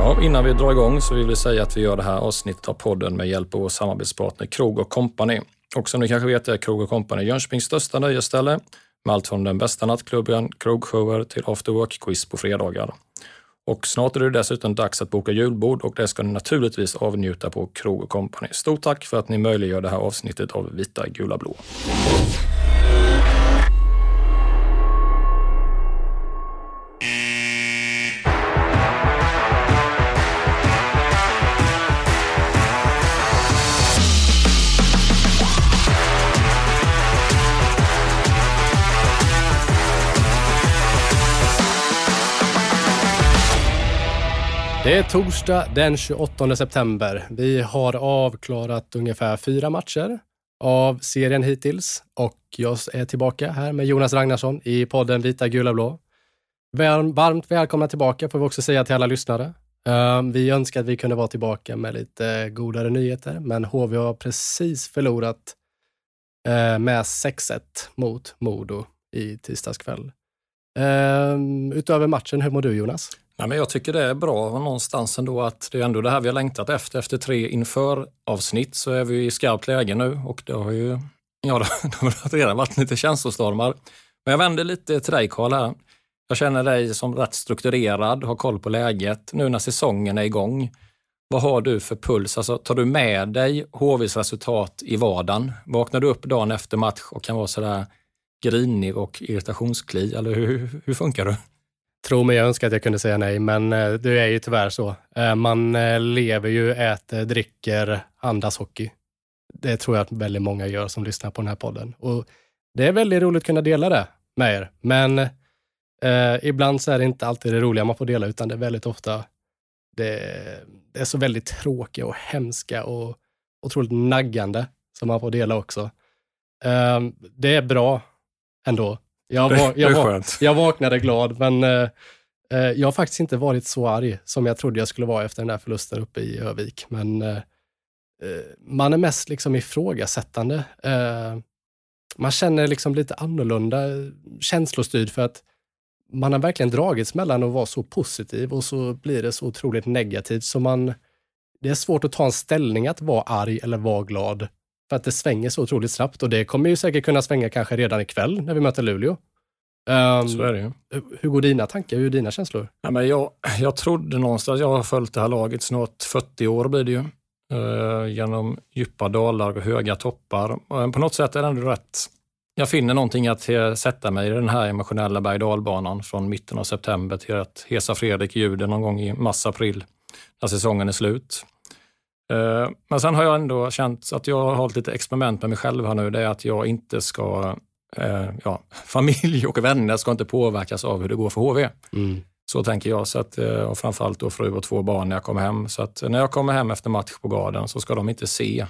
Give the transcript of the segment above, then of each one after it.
Ja, innan vi drar igång så vill vi säga att vi gör det här avsnittet av podden med hjälp av vår samarbetspartner Krog Company. Och som ni kanske vet är Krog Company Jönköpings största nöjesställe med allt från den bästa nattklubben, krogshower till after work-quiz på fredagar. Och snart är det dessutom dags att boka julbord och det ska ni naturligtvis avnjuta på Krog Company. Stort tack för att ni möjliggör det här avsnittet av Vita, gula, blå. Det är torsdag den 28 september. Vi har avklarat ungefär fyra matcher av serien hittills och jag är tillbaka här med Jonas Ragnarsson i podden Vita, gula, blå. Varmt välkomna tillbaka får vi också säga till alla lyssnare. Ehm, vi önskar att vi kunde vara tillbaka med lite godare nyheter, men HV har precis förlorat eh, med 6-1 mot Modo i tisdags kväll. Ehm, utöver matchen, hur mår du Jonas? Nej, men jag tycker det är bra någonstans ändå att det är ändå det här vi har längtat efter. Efter tre inför-avsnitt så är vi i skarpt läge nu och det har ju ja, det har redan varit lite känslostormar. Men jag vänder lite till dig Karl här. Jag känner dig som rätt strukturerad, har koll på läget. Nu när säsongen är igång, vad har du för puls? Alltså, tar du med dig HVs resultat i vardagen? Vaknar du upp dagen efter match och kan vara sådär grinig och irritationskli? Eller hur, hur funkar du? Tro mig, jag önskar att jag kunde säga nej, men eh, det är ju tyvärr så. Eh, man eh, lever ju, äter, dricker, andas hockey. Det tror jag att väldigt många gör som lyssnar på den här podden. Och det är väldigt roligt att kunna dela det med er, men eh, ibland så är det inte alltid det roliga man får dela, utan det är väldigt ofta det, det är så väldigt tråkiga och hemska och otroligt naggande som man får dela också. Eh, det är bra ändå. Jag, var, jag, var, jag vaknade glad, men eh, eh, jag har faktiskt inte varit så arg som jag trodde jag skulle vara efter den där förlusten uppe i Övik. Men eh, eh man är mest liksom ifrågasättande. Eh, man känner liksom lite annorlunda känslostyrd för att man har verkligen dragits mellan att vara så positiv och så blir det så otroligt negativt. Så man, det är svårt att ta en ställning att vara arg eller vara glad. För att det svänger så otroligt snabbt och det kommer ju säkert kunna svänga kanske redan ikväll när vi möter Luleå. Um, så är det ju. Hur går dina tankar? Hur är dina känslor? Ja, men jag, jag trodde någonstans, jag har följt det här laget snart 40 år blir det ju. Uh, genom djupa dalar och höga toppar. Uh, på något sätt är det ändå rätt jag finner någonting att sätta mig i den här emotionella berg dalbanan från mitten av september till att hesa Fredrik ljuden någon gång i mars-april när säsongen är slut. Eh, men sen har jag ändå känt att jag har hållit lite experiment med mig själv här nu. Det är att jag inte ska, eh, ja, familj och vänner ska inte påverkas av hur det går för HV. Mm. Så tänker jag. Så att, eh, och framförallt då fru och två barn när jag kommer hem. Så att när jag kommer hem efter match på garden så ska de inte se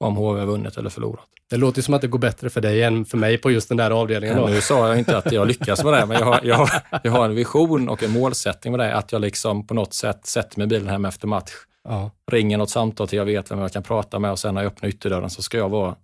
om HV har vunnit eller förlorat. Det låter som att det går bättre för dig än för mig på just den där avdelningen. Då. Nu sa jag inte att jag lyckas med det, men jag har, jag, jag har en vision och en målsättning med det. Att jag liksom på något sätt sätter mig i bilen hem efter match, ja. ringer något samtal till jag vet vem jag kan prata med och sen när jag öppnar ytterdörren så ska jag vara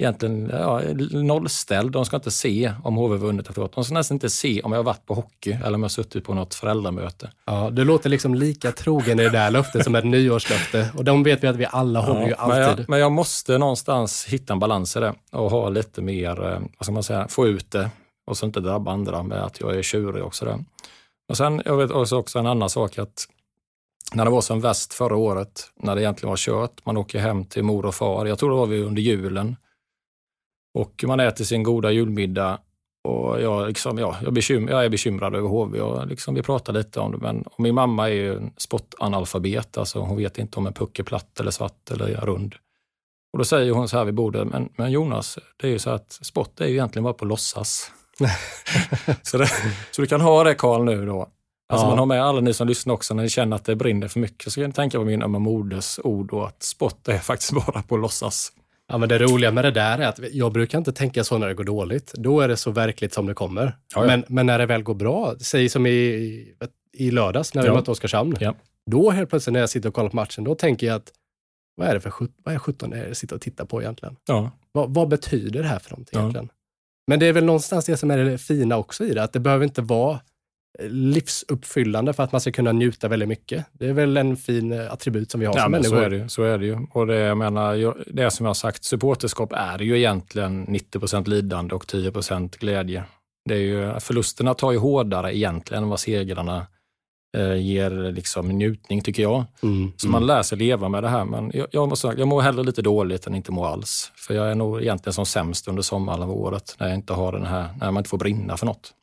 egentligen ja, nollställd. De ska inte se om HV vunnit förlorat. De ska nästan inte se om jag har varit på hockey eller om jag har suttit på något föräldramöte. Ja, du låter liksom lika trogen i det där löftet som ett nyårslöfte. Och de vet vi att vi alla håller ju alltid. Men jag, men jag, måste någonstans hitta en balans i det och ha lite mer, eh, vad ska man säga, få ut det och så inte drabba andra med att jag är tjurig också. Där. Och sen, jag vet också, också en annan sak att när det var som värst förra året, när det egentligen var kört, man åker hem till mor och far. Jag tror det var vi under julen och man äter sin goda julmiddag och jag, liksom, ja, jag, bekym jag är bekymrad över HV och liksom, vi pratar lite om det. Men min mamma är ju en sportanalfabet, alltså hon vet inte om en puck är platt eller svart eller rund. Och då säger hon så här vid bordet, men, men Jonas, det är ju så att sport är ju egentligen bara på låtsas. så, det, så du kan ha det Karl nu då. Alltså ja. man har med alla ni som lyssnar också, när ni känner att det brinner för mycket, så kan ni tänka på min ömma moders ord då, att sport är faktiskt bara på låtsas. Ja, men det roliga med det där är att jag brukar inte tänka så när det går dåligt. Då är det så verkligt som det kommer. Ja, ja. Men, men, när det väl går bra, säg som i, i lördags när vi ja. mötte Oskarshamn. Ja. Då helt plötsligt när jag sitter och kollar på matchen, då tänker jag att vad är det för vad är 17 jag sitter och tittar på egentligen? Ja. Vad, vad betyder det här för någonting egentligen? Men det är väl någonstans det som är det fina också i det, att det behöver inte vara livsuppfyllande för att man ska kunna njuta väldigt mycket. Det är väl en fin eh, attribut som vi har ja, som människor. Så är, det, så är det ju. Och det, jag menar, det som jag har sagt, supporterskap är ju egentligen 90% lidande och 10% glädje. Det är ju, förlusterna tar ju hårdare egentligen än vad segrarna eh, ger liksom njutning, tycker jag. Mm, så mm. man lär sig leva med det här. Men jag, jag, måste, jag mår hellre lite dåligt än inte mår alls. För jag är nog egentligen som sämst under sommaren av året, när jag inte har den här, när man inte får brinna för något.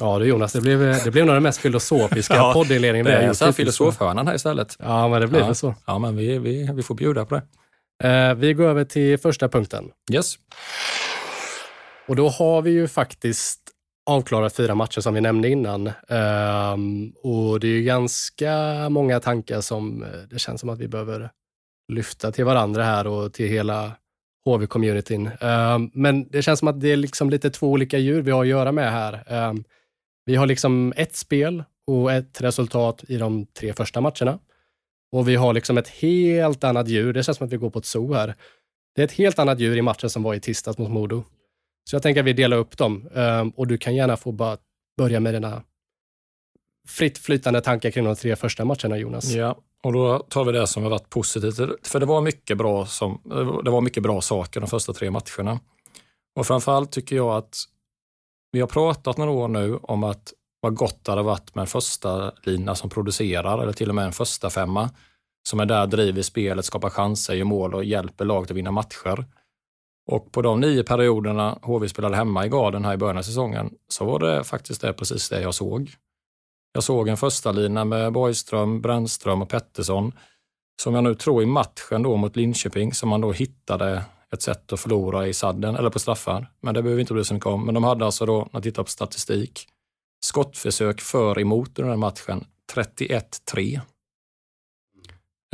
Ja du Jonas, det blev, det blev nog den mest filosofiska ja, poddinledningen vi har gjort. Det är filosofhörnan här istället. Ja, men det blir ja. så. Ja, men vi, vi, vi får bjuda på det. Eh, vi går över till första punkten. Yes. Och då har vi ju faktiskt avklarat fyra matcher som vi nämnde innan. Um, och det är ju ganska många tankar som eh, det känns som att vi behöver lyfta till varandra här och till hela HV-communityn. Um, men det känns som att det är liksom lite två olika djur vi har att göra med här. Vi har liksom ett spel och ett resultat i de tre första matcherna. Och vi har liksom ett helt annat djur. Det känns som att vi går på ett zoo här. Det är ett helt annat djur i matchen som var i tisdags mot Modo. Så jag tänker att vi delar upp dem ehm, och du kan gärna få bara börja med dina fritt flytande tankar kring de tre första matcherna, Jonas. Ja, och då tar vi det som har varit positivt. För det var mycket bra, som, det var mycket bra saker de första tre matcherna. Och framförallt tycker jag att vi har pratat några år nu om att vad gott det hade varit med en första lina som producerar, eller till och med en första femma som är där, driver spelet, skapar chanser, gör mål och hjälper laget att vinna matcher. Och på de nio perioderna HV spelade hemma i Garden här i början av säsongen så var det faktiskt det precis det jag såg. Jag såg en första lina med Borgström, Brännström och Pettersson som jag nu tror i matchen då mot Linköping som man då hittade ett sätt att förlora i sadden eller på straffar. Men det behöver vi inte bry så mycket om. Men de hade alltså då, när man tittar på statistik, skottförsök för emot under den här matchen 31-3.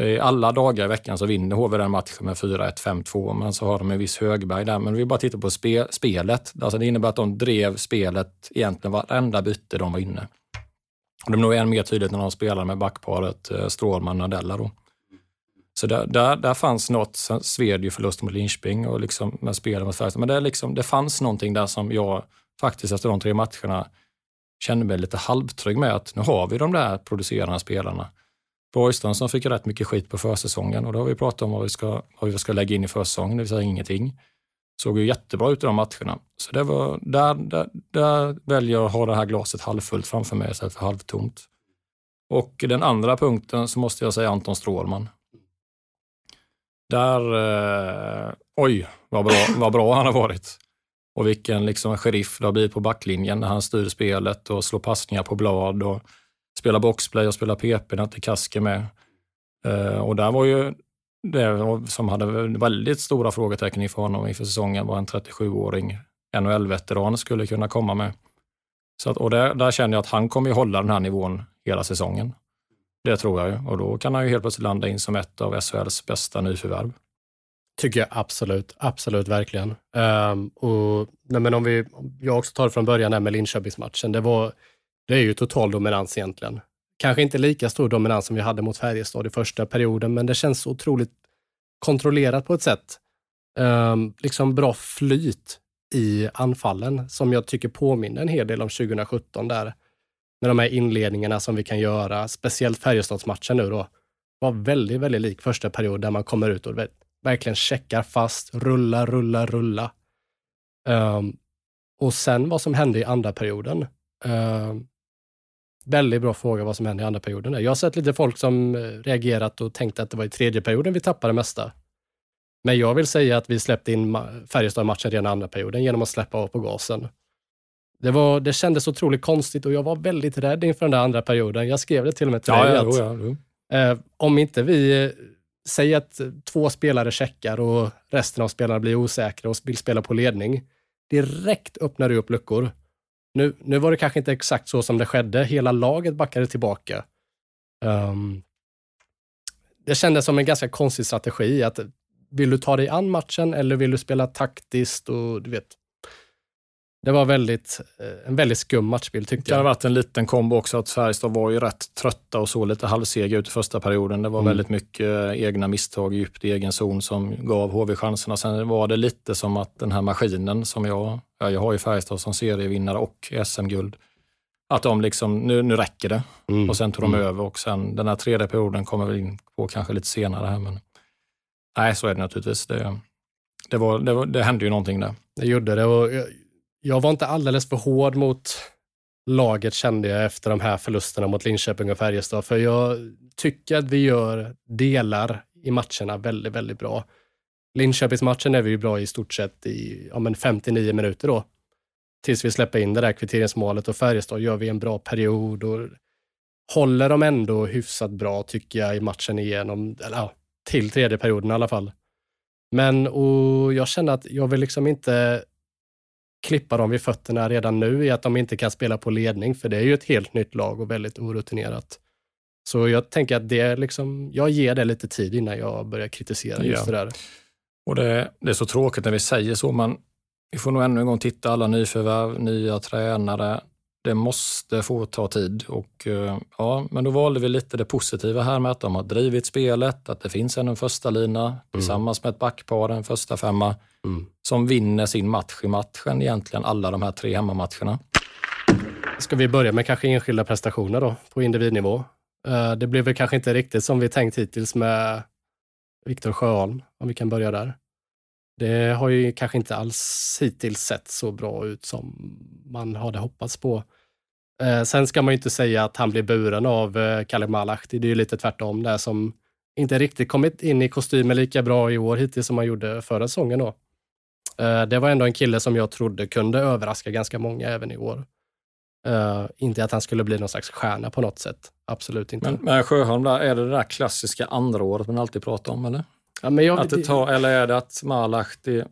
Eh, alla dagar i veckan så vinner HV den matchen med 4-1, 5-2, men så har de en viss Högberg där. Men vi bara tittar på spe, spelet. Alltså det innebär att de drev spelet egentligen varenda byte de var inne. Och det blir nog än mer tydligt när de spelar med backparet eh, Strålman Strålman-Nadella. Då. Så där, där, där fanns något. Sen sved ju förlusten mot Linköping och liksom med spelet mot Färjestad. Men det, liksom, det fanns någonting där som jag faktiskt efter de tre matcherna kände mig lite halvtrygg med att nu har vi de där producerande spelarna. Borgström som fick rätt mycket skit på försäsongen och då har vi pratat om vad vi ska, vad vi ska lägga in i försäsongen, det vill säga ingenting såg ju jättebra ut i de matcherna. Så det var, där, där, där väljer jag att ha det här glaset halvfullt framför mig istället för halvtomt. Och den andra punkten så måste jag säga Anton Strålman. Där, eh, oj vad bra, vad bra han har varit. Och vilken liksom sheriff det har blivit på backlinjen när han styr spelet och slår passningar på blad och spelar boxplay och spelar PP när inte Kaske med. Eh, och där var ju det som hade väldigt stora frågetecken inför honom inför säsongen var en 37-åring NHL-veteran skulle kunna komma med. Så att, och där, där känner jag att han kommer ju hålla den här nivån hela säsongen. Det tror jag ju och då kan han ju helt plötsligt landa in som ett av SHLs bästa nyförvärv. Tycker jag absolut, absolut verkligen. Um, och, nej, men om vi, jag också tar det från början här med Linköpingsmatchen. Det, var, det är ju total dominans egentligen. Kanske inte lika stor dominans som vi hade mot Färjestad i första perioden, men det känns otroligt kontrollerat på ett sätt. Um, liksom bra flyt i anfallen som jag tycker påminner en hel del om 2017 där. Med de här inledningarna som vi kan göra, speciellt Färjestadsmatchen nu då, var väldigt, väldigt lik första period där man kommer ut och vet, verkligen checkar fast, rulla, rulla, rulla. Um, och sen vad som hände i andra perioden. Um, väldigt bra fråga vad som hände i andra perioden. Jag har sett lite folk som eh, reagerat och tänkt att det var i tredje perioden vi tappade mesta. Men jag vill säga att vi släppte in Färjestad-matchen redan i andra perioden genom att släppa av på gasen. Det, var, det kändes otroligt konstigt och jag var väldigt rädd inför den där andra perioden. Jag skrev det till och med till ja, dig. Ja, att, ja, ja. Eh, om inte vi eh, säger att två spelare checkar och resten av spelarna blir osäkra och vill spela på ledning. Direkt öppnar du upp luckor. Nu, nu var det kanske inte exakt så som det skedde. Hela laget backade tillbaka. Um, det kändes som en ganska konstig strategi. att Vill du ta dig an matchen eller vill du spela taktiskt? och du vet, det var väldigt, eh, en väldigt skum matchbild tyckte jag. Det har varit en liten kombo också att Färjestad var ju rätt trötta och så lite halvsega ut i första perioden. Det var mm. väldigt mycket eh, egna misstag djupt i egen zon som gav HV chanserna. Sen var det lite som att den här maskinen som jag, jag har ju Färjestad som serievinnare och SM-guld, att de liksom, nu, nu räcker det. Mm. Och sen tog de mm. över och sen den här tredje perioden kommer vi in på kanske lite senare här. Men nej, så är det naturligtvis. Det, det, var, det, var, det hände ju någonting där. Det gjorde det och jag jag var inte alldeles för hård mot laget kände jag efter de här förlusterna mot Linköping och Färjestad. För jag tycker att vi gör delar i matcherna väldigt, väldigt bra. Linköpingsmatchen är vi ju bra i stort sett i ja, men 59 minuter då. Tills vi släpper in det där kvitteringsmålet och Färjestad gör vi en bra period och håller de ändå hyfsat bra tycker jag i matchen igenom, eller ja, till tredje perioden i alla fall. Men och jag känner att jag vill liksom inte klippa dem vid fötterna redan nu i att de inte kan spela på ledning, för det är ju ett helt nytt lag och väldigt orutinerat. Så jag tänker att det liksom, jag ger det lite tid innan jag börjar kritisera just ja. det där. Och det, det, är så tråkigt när vi säger så, men vi får nog ännu en gång titta alla nyförvärv, nya tränare. Det måste få ta tid och eh, ja, men då valde vi lite det positiva här med att de har drivit spelet, att det finns en första lina mm. tillsammans med ett backpar, en första femma mm. som vinner sin match i matchen egentligen, alla de här tre hemmamatcherna. Ska vi börja med kanske enskilda prestationer då, på individnivå? Eh, det blev väl kanske inte riktigt som vi tänkt hittills med Viktor Sjöholm, om vi kan börja där. Det har ju kanske inte alls hittills sett så bra ut som man hade hoppats på. Eh, sen ska man ju inte säga att han blir buren av eh, Kalle Malahti. Det är ju lite tvärtom där som inte riktigt kommit in i kostymen lika bra i år hittills som han gjorde förra säsongen. Då. Eh, det var ändå en kille som jag trodde kunde överraska ganska många även i år. Uh, inte att han skulle bli någon slags stjärna på något sätt. Absolut inte. Men, men Sjöholm, där, är det det där klassiska andra året man alltid pratar om? Eller, ja, jag, att det tar, eller är det att Malahti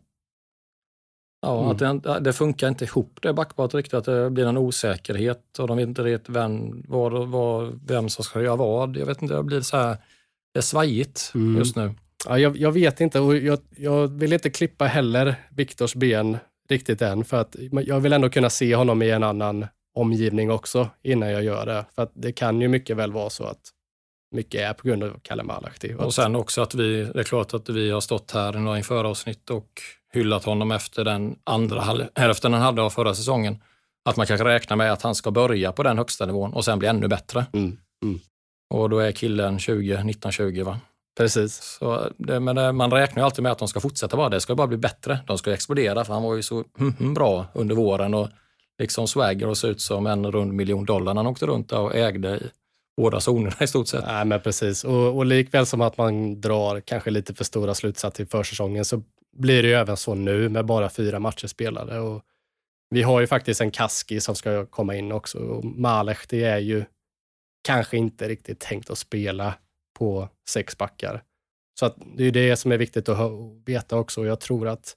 Ja, mm. att det, det, funkar inte ihop det backparet riktigt, att det blir en osäkerhet och de vet inte riktigt vem, vad, vad, vem som ska göra vad. Jag vet inte, det blir så här, det är svajigt mm. just nu. Ja, jag, jag, vet inte och jag, jag vill inte klippa heller Viktors ben riktigt än, för att jag vill ändå kunna se honom i en annan omgivning också innan jag gör det. För att det kan ju mycket väl vara så att mycket är på grund av Kalle Malahti. Och sen också att vi, det är klart att vi har stått här i förra avsnitt och hyllat honom efter den andra hälften han hade av förra säsongen. Att man kanske räknar med att han ska börja på den högsta nivån och sen bli ännu bättre. Mm. Mm. Och då är killen 20, 19-20 va? Precis. Så det, men det, man räknar ju alltid med att de ska fortsätta bara. Det ska bara bli bättre. De ska explodera för han var ju så mm, bra under våren och liksom swagger och såg ut som en rund miljon dollar när han åkte runt och ägde båda zonerna i stort sett. Nej, men precis. Och, och likväl som att man drar kanske lite för stora slutsatser i försäsongen så blir det ju även så nu med bara fyra matcher spelade. Och vi har ju faktiskt en Kaski som ska komma in också. Och Malech, det är ju kanske inte riktigt tänkt att spela på sex backar. Så att det är det som är viktigt att veta också. Jag tror att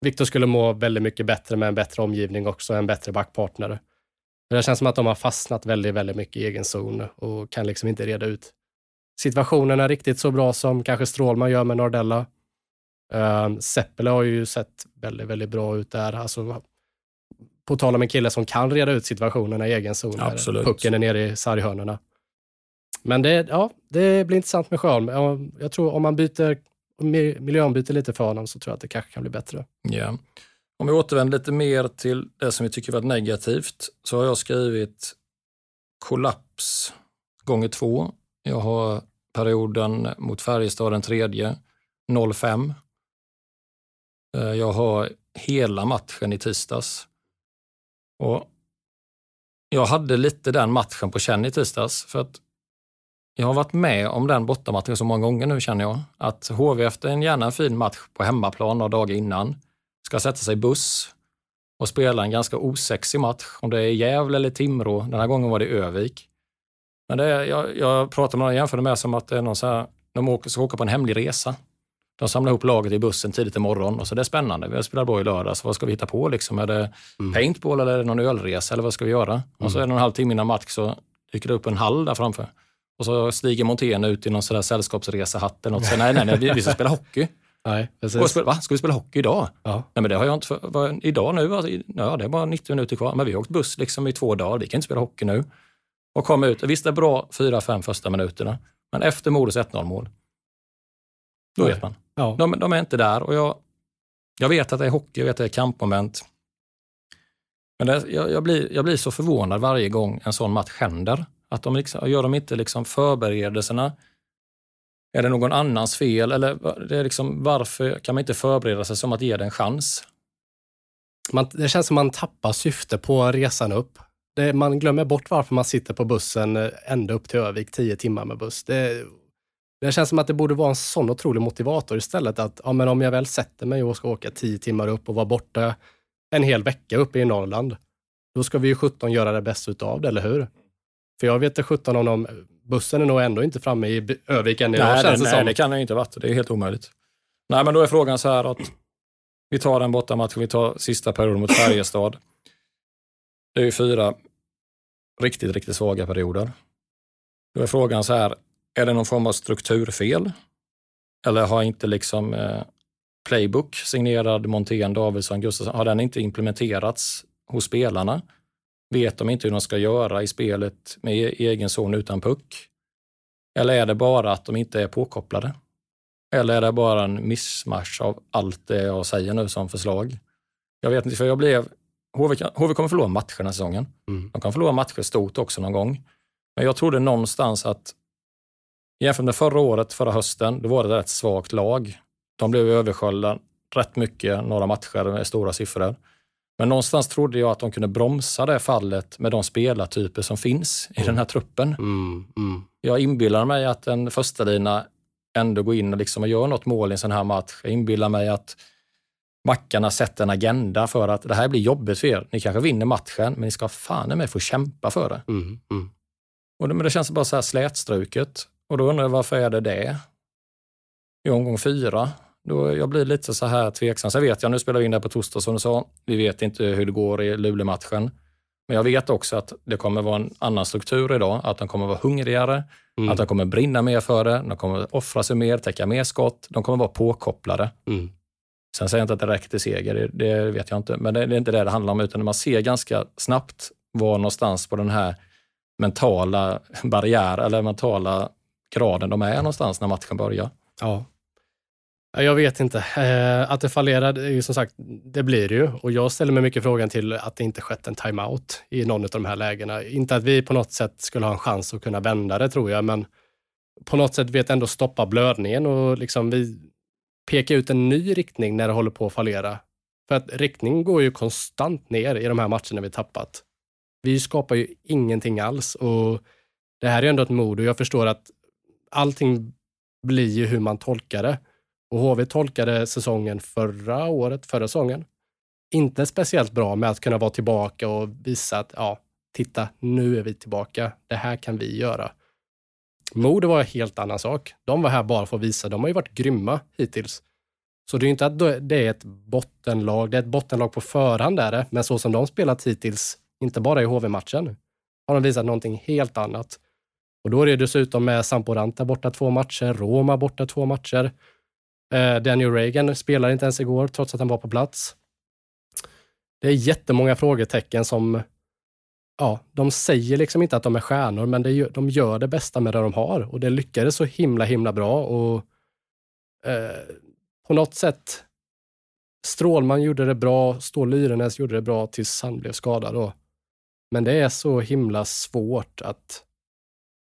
Viktor skulle må väldigt mycket bättre med en bättre omgivning också, en bättre backpartner. Det känns som att de har fastnat väldigt, väldigt mycket i egen zon och kan liksom inte reda ut situationerna riktigt så bra som kanske Strålman gör med Nordella. Uh, Seppele har ju sett väldigt, väldigt bra ut där. Alltså, på tal om en kille som kan reda ut situationerna i egen zon. Absolut. Pucken är nere i sarghörnorna. Men det, ja, det blir intressant med Sjöholm. Jag tror om man byter, miljön byter lite för honom så tror jag att det kanske kan bli bättre. Ja. Om vi återvänder lite mer till det som vi tycker varit negativt så har jag skrivit kollaps gånger två. Jag har perioden mot Färjestad den tredje, 05. Eh, jag har hela matchen i tisdags. Och jag hade lite den matchen på känn i tisdags för att jag har varit med om den bortamatchen så många gånger nu känner jag. Att HV efter en gärna fin match på hemmaplan några dagar innan ska sätta sig i buss och spela en ganska osexig match. Om det är Gävle eller Timrå. Den här gången var det Övik. Men det är, jag, jag pratar med några jämförde med som att det är någon så här, de åker, ska åka på en hemlig resa. De samlar ihop laget i bussen tidigt i morgon och så det är spännande. Vi har spelat bra i lördags. Vad ska vi hitta på? Liksom? Är det mm. paintball eller är det någon ölresa eller vad ska vi göra? Mm. Och så är det en halvtimme innan match så dyker det upp en hall där framför. Och så stiger Montén ut i någon sällskapsresehatt eller något. Så, nej, nej, nej, vi, vi ska spela hockey. Nej, precis. Spela, va? Ska vi spela hockey idag? Ja. Nej, men det har jag inte. För, vad, idag nu, alltså, ja, det är bara 90 minuter kvar. Men vi har åkt buss liksom i två dagar. Vi kan inte spela hockey nu. Och kom ut. Visst, det är bra fyra, fem första minuterna. Men efter Modos 1-0 mål, då Nej. vet man. Ja. De, de, är inte där och jag, jag vet att det är hockey, jag vet att det är kampmoment. Men det, jag, jag, blir, jag blir så förvånad varje gång en sån match händer. Att de liksom, gör de inte liksom förberedelserna är det någon annans fel? Eller det är liksom, varför kan man inte förbereda sig som att ge det en chans? Man, det känns som man tappar syfte på resan upp. Det, man glömmer bort varför man sitter på bussen eh, ända upp till Övik, tio timmar med buss. Det, det känns som att det borde vara en sån otrolig motivator istället. Att ja, men om jag väl sätter mig och ska åka tio timmar upp och vara borta en hel vecka uppe i Norrland, då ska vi ju 17 göra det bästa utav det, eller hur? För jag vet inte 17 om de, bussen är nog ändå inte framme i Övik än idag, nej, känns det, nej, det kan det inte varit. Det är helt omöjligt. Nej, men då är frågan så här att vi tar en bortamatch, vi tar sista perioden mot Färjestad. Det är ju fyra riktigt, riktigt svaga perioder. Då är frågan så här, är det någon form av strukturfel? Eller har inte liksom eh, Playbook signerad Montén, Davidsson, Gustafsson, har den inte implementerats hos spelarna? Vet de inte hur de ska göra i spelet med e-, egen zon utan puck? Eller är det bara att de inte är påkopplade? Eller är det bara en missmatch av allt det jag säger nu som förslag? Jag vet inte, för jag blev... HV, HV kommer förlora matcher den här säsongen. Mm. De kan förlora matcher stort också någon gång. Men jag trodde någonstans att jämfört med förra året, förra hösten, då var det ett rätt svagt lag. De blev översköljda rätt mycket, några matcher med stora siffror. Men någonstans trodde jag att de kunde bromsa det fallet med de spelartyper som finns i mm. den här truppen. Mm, mm. Jag inbillar mig att en första lina ändå går in och, liksom och gör något mål i en sån här match. Jag inbillar mig att Mackarna sätter en agenda för att det här blir jobbigt för er. Ni kanske vinner matchen, men ni ska fan med få kämpa för det. Mm, mm. Och det, men det känns bara så här slätstruket. Och då undrar jag varför är det det? I omgång fyra då jag blir lite så här tveksam. Sen vet jag, nu spelar vi in det på torsdag som du sa. Vi vet inte hur det går i Luleå-matchen. Men jag vet också att det kommer vara en annan struktur idag. Att de kommer vara hungrigare, mm. att de kommer brinna mer för det, de kommer offra sig mer, täcka mer skott. De kommer vara påkopplade. Mm. Sen säger jag inte att det räcker till seger, det, det vet jag inte. Men det, det, är inte det det handlar om, utan man ser ganska snabbt var någonstans på den här mentala barriär eller mentala graden de är någonstans när matchen börjar. Ja. Jag vet inte. Eh, att det fallerar, är ju som sagt, det blir det ju. Och jag ställer mig mycket frågan till att det inte skett en timeout i någon av de här lägena. Inte att vi på något sätt skulle ha en chans att kunna vända det, tror jag, men på något sätt vet ändå stoppa blödningen och liksom vi pekar ut en ny riktning när det håller på att fallera. För att riktningen går ju konstant ner i de här matcherna vi tappat. Vi skapar ju ingenting alls och det här är ändå ett mod och jag förstår att allting blir ju hur man tolkar det. Och HV tolkade säsongen förra året, förra säsongen, inte speciellt bra med att kunna vara tillbaka och visa att ja, titta, nu är vi tillbaka. Det här kan vi göra. Mode var en helt annan sak. De var här bara för att visa. De har ju varit grymma hittills. Så det är inte att det är ett bottenlag. Det är ett bottenlag på förhand där det, men så som de spelat hittills, inte bara i HV-matchen, har de visat någonting helt annat. Och då är det dessutom med Samporanta borta två matcher, Roma borta två matcher. Eh, Daniel Reagan spelar inte ens igår, trots att han var på plats. Det är jättemånga frågetecken som, ja, de säger liksom inte att de är stjärnor, men det, de gör det bästa med det de har och det lyckades så himla, himla bra. Och eh, På något sätt, Strålman gjorde det bra, Stål Lyrenäs gjorde det bra tills han blev skadad. Då. Men det är så himla svårt att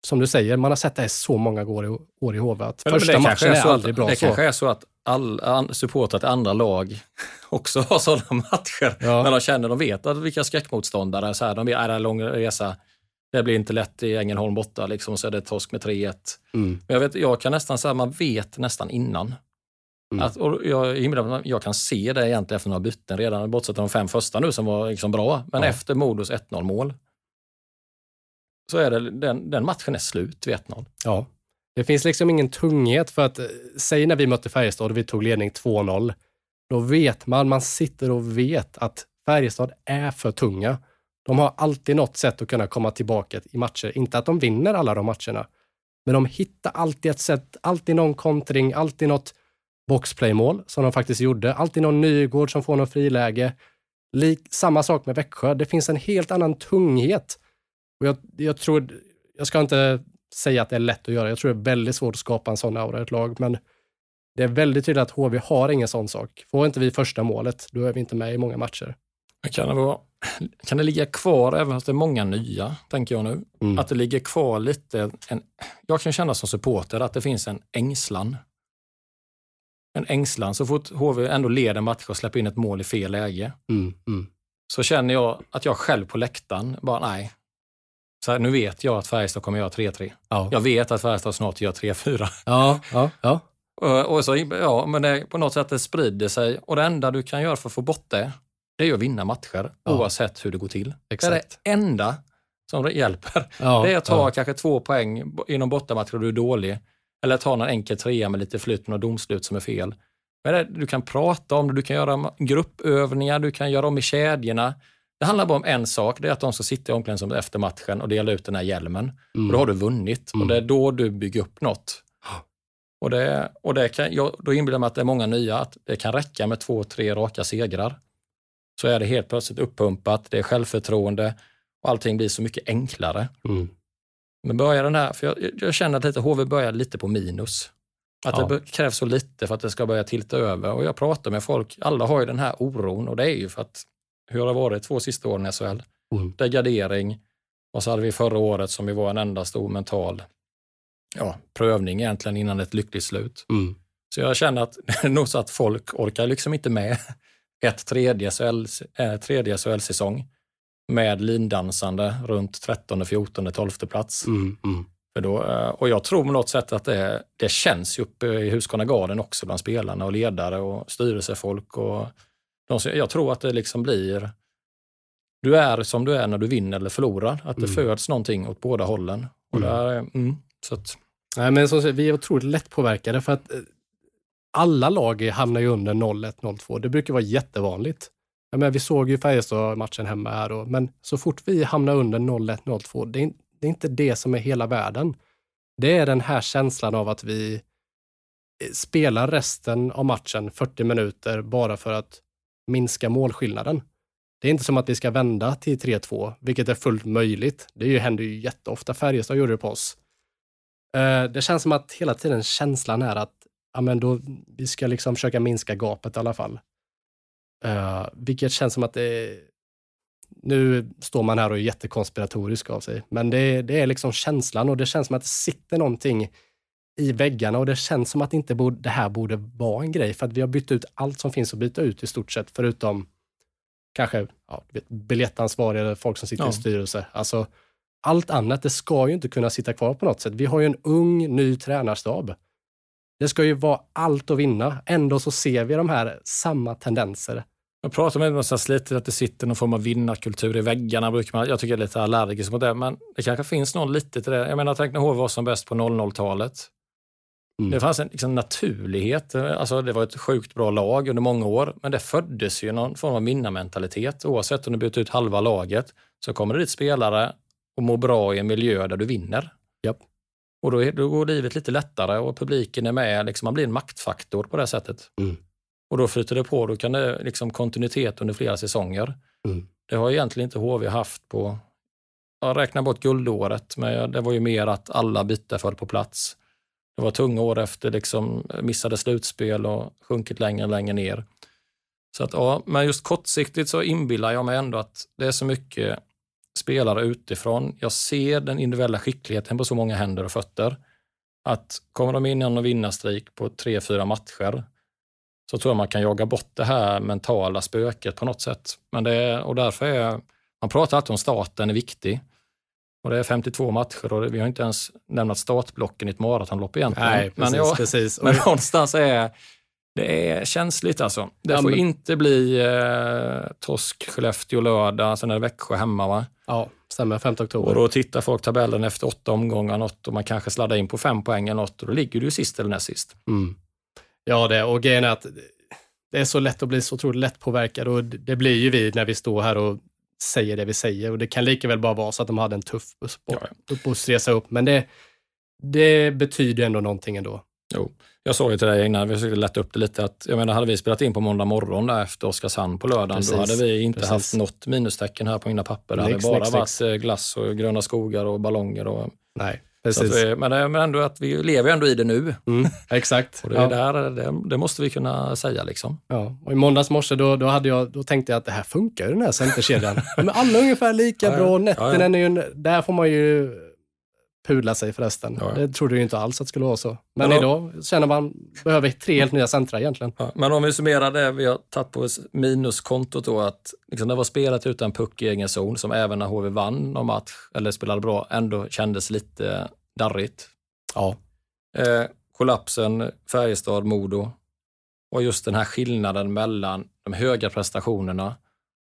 som du säger, man har sett det så många år i, år i HV. Att men första det matchen är, är aldrig bra Det så. kanske är så att all, supportrar till andra lag också har sådana matcher. Ja. När de känner, de vet att vilka skräckmotståndare, så här, de att är en lång resa. Det blir inte lätt i Ängelholm borta, liksom, så är det torsk med 3-1. Mm. Men jag, vet, jag kan nästan säga man vet nästan innan. Mm. Att, och jag, jag kan se det egentligen efter några byten redan, bortsett från de fem första nu som var liksom bra. Men Ja. efter Modos 1-0 mål så är det, den, den matchen är slut vid 1-0. Ja. Det finns liksom ingen tunghet för att, eh, säg när vi mötte Färjestad och vi tog ledning 2-0, då vet man, man sitter och vet att Färjestad är för tunga. De har alltid något sätt att kunna komma tillbaka i matcher. Inte att de vinner alla de matcherna, men de hittar alltid ett sätt, alltid någon kontring, alltid något boxplaymål som de faktiskt gjorde, alltid någon Nygård som får någon friläge. Lik, samma sak med Växjö, det finns en helt annan tunghet. Och jag, jag tror, jag ska inte säga att det är lätt att göra. Jag tror det är väldigt svårt att skapa en sån aura i ett lag, men det är väldigt tydligt att HV har ingen sån sak. Får inte vi första målet, då är vi inte med i många matcher. Kan det, vara, kan det ligga kvar, även fast det är många nya, tänker jag nu, Mm. att det ligger kvar lite, en, jag kan känna som supporter att det finns en ängslan. En ängslan, så fort HV ändå leder matcher och släpper in ett mål i fel läge, Mm, mm. så känner jag att jag själv på läktaren bara, nej. Så här, nu vet jag att Färjestad kommer göra 3-3. Ja. Jag vet att Färjestad snart gör 3-4. Ja, ja, ja. Och, och så, ja, men det, på något sätt det sprider sig och det enda du kan göra för att få bort det, det är ju att vinna matcher Ja. oavsett hur det går till. Exakt. Det är det enda som det hjälper. ja det är att ta ja. kanske två poäng inom bortamatcher och du är dålig. Eller ta någon enkel trea med lite flytt och domslut som är fel. Men det, du kan prata om det, du kan göra gruppövningar, du kan göra om i kedjorna. Det handlar bara om en sak, det är att de ska sitta i omklädningsrummet efter matchen och dela ut den här hjälmen. Mm. Och då har du vunnit Mm. och det är då du bygger upp något. Och, det, och det kan, jag, då inbillar jag mig att det är många nya, att det kan räcka med två, tre raka segrar. Så är det helt plötsligt uppumpat, det är självförtroende och allting blir så mycket enklare. Mm. Men börjar den här, för jag, jag känner att lite, HV börjar lite på minus. Att Ja. det krävs så lite för att det ska börja tilta över. Och jag pratar med folk, alla har ju den här oron och det är ju för att hur har det varit två sista åren i SHL? Mm. Degradering och så hade vi förra året som ju var en enda stor mental ja, prövning egentligen innan ett lyckligt slut. Mm. Så jag känner att det är nog så att folk orkar liksom inte med ett tredje SHL eh, tredje SHL-säsong med lindansande runt 13, 14, 12 plats. Mm. Mm. För då, eh, och jag tror på något sätt att det, det känns ju uppe i Husqvarna Garden också bland spelarna och ledare och styrelsefolk. Och jag tror att det liksom blir, du är som du är när du vinner eller förlorar. Att det Mm. föds någonting åt båda hållen. Och Mm. där, mm, så att, Nej, men som sagt, vi är otroligt lättpåverkade för att eh, alla lag hamnar ju under 0-1, 0-2. Det brukar vara jättevanligt. Jag menar, vi såg ju Färjestad-matchen hemma här, och, men så fort vi hamnar under 0-1, 0-2, det är, det är inte det som är hela världen. Det är den här känslan av att vi eh, spelar resten av matchen 40 minuter bara för att minska målskillnaden. Det är inte som att vi ska vända till 3-2, vilket är fullt möjligt. Det ju, händer ju jätteofta. Färjestad gjorde det på oss. Eh, Det känns som att hela tiden känslan är att ja, men då, vi ska liksom försöka minska gapet i alla fall. Uh, vilket känns som att det nu står man här och är jättekonspiratorisk av sig, men det, det är liksom känslan och det känns som att det sitter någonting i väggarna och det känns som att inte borde, det här borde vara en grej för att vi har bytt ut allt som finns att byta ut i stort sett förutom kanske ja, biljettansvariga eller folk som sitter Ja. i styrelse. Alltså, allt annat, det ska ju inte kunna sitta kvar på något sätt. Vi har ju en ung, ny tränarstab. Det ska ju vara allt att vinna. Ändå så ser vi de här samma tendenser. Jag pratar med någonstans lite att det sitter någon form av vinnarkultur i väggarna. Brukar man, jag tycker jag är lite allergisk mot det, men det kanske finns någon lite till det. Jag menar, tänk när HV var som bäst på 00-talet. Mm. Det fanns en liksom, naturlighet. Alltså, det var ett sjukt bra lag under många år, men det föddes ju någon form av vinnarmentalitet. Oavsett om du byter ut halva laget så kommer det dit spelare och mår bra i en miljö där du vinner. Japp. Och då, då går livet lite lättare och publiken är med. Liksom, man blir en maktfaktor på det sättet. Mm. Och då flyter det på. Då kan det liksom kontinuitet under flera säsonger. Mm. Det har egentligen inte HV haft på, jag räknar bort guldåret, men det var ju mer att alla bitar föll på plats. Det var tunga år efter liksom eh, missade slutspel och sjunkit längre och längre ner. Så att, ja, men just kortsiktigt så inbillar jag mig ändå att det är så mycket spelare utifrån. Jag ser den individuella skickligheten på så många händer och fötter. Att kommer de in i en vinnarstreak på tre, fyra matcher så tror jag man kan jaga bort det här mentala spöket på något sätt. Men det och därför är, man pratar alltid om starten är viktig. Och det är 52 matcher och vi har inte ens lämnat startblocken i ett maratonlopp egentligen. Nej, precis. men, jag, precis. men någonstans är det är känsligt alltså. Det Ja, får men- inte bli eh, torsk, Skellefteå lördag, sen är det Växjö hemma. Va? Ja, stämmer. 5 Och oktober. då tittar folk tabellen efter åtta omgångar något och man kanske sladdar in på fem poäng eller något och då ligger du sist eller näst sist. Mm. Ja, det, och grejen är att det är så lätt att bli så otroligt lätt påverkad och det det blir ju vi när vi står här och säger det vi säger och det kan lika väl bara vara så att de hade en tuff buss på, Ja, uppåstresa upp, men det, det betyder ändå någonting ändå. Jo. Jag sa ju till dig innan, vi försökte lätta upp det lite, att jag menar, hade vi spelat in på måndag morgon där efter Oskarshamn på lördagen, Precis, då hade vi inte precis. haft något minustecken här på mina papper. Det hade Nix, bara nix, varit nix. eh, glass och gröna skogar och ballonger. Och, Nej, precis. vi, men, det- men ändå att vi lever ju ändå i det nu. Mm, exakt. Och det, Ja. där, det, det måste vi kunna säga. Liksom. Ja, och i måndags morse då, då, hade jag, då tänkte jag att det här funkar ju den här centerkedjan. Men alla är ungefär lika Ja, bra. Netten Ja, ja. är ju, där får man ju pudla sig förresten. Ja, ja. Det trodde jag inte alls att det skulle vara så. Men Men idag känner man behöver tre helt nya centra egentligen. Ja, men om vi summerar det vi har tagit på minuskontot då, att liksom det var spelat utan puck i egen zon, som även när HV vann någon match, eller spelade bra, ändå kändes lite darrigt. Ja. Eh, kollapsen, Färjestad, Modo och just den här skillnaden mellan de höga prestationerna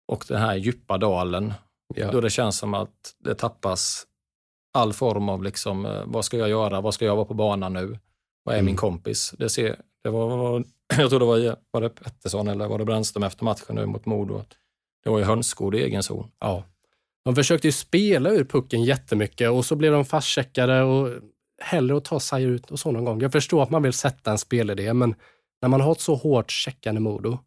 och den här djupa dalen. Ja. Då det känns som att det tappas all form av liksom, eh, vad ska jag göra, vad ska jag vara på banan nu, vad är Mm. min kompis? Det, ser, det var, jag tror det var, var det Pettersson eller var det Brännström efter matchen nu mot Modo. Det var ju hönsgård i egen zon. Ja. De försökte ju spela ur pucken jättemycket och så blev de fastcheckade och hellre att ta sig ut och så någon gång. Jag förstår att man vill sätta en spelidé, men när man har ett så hårt checkande Modo,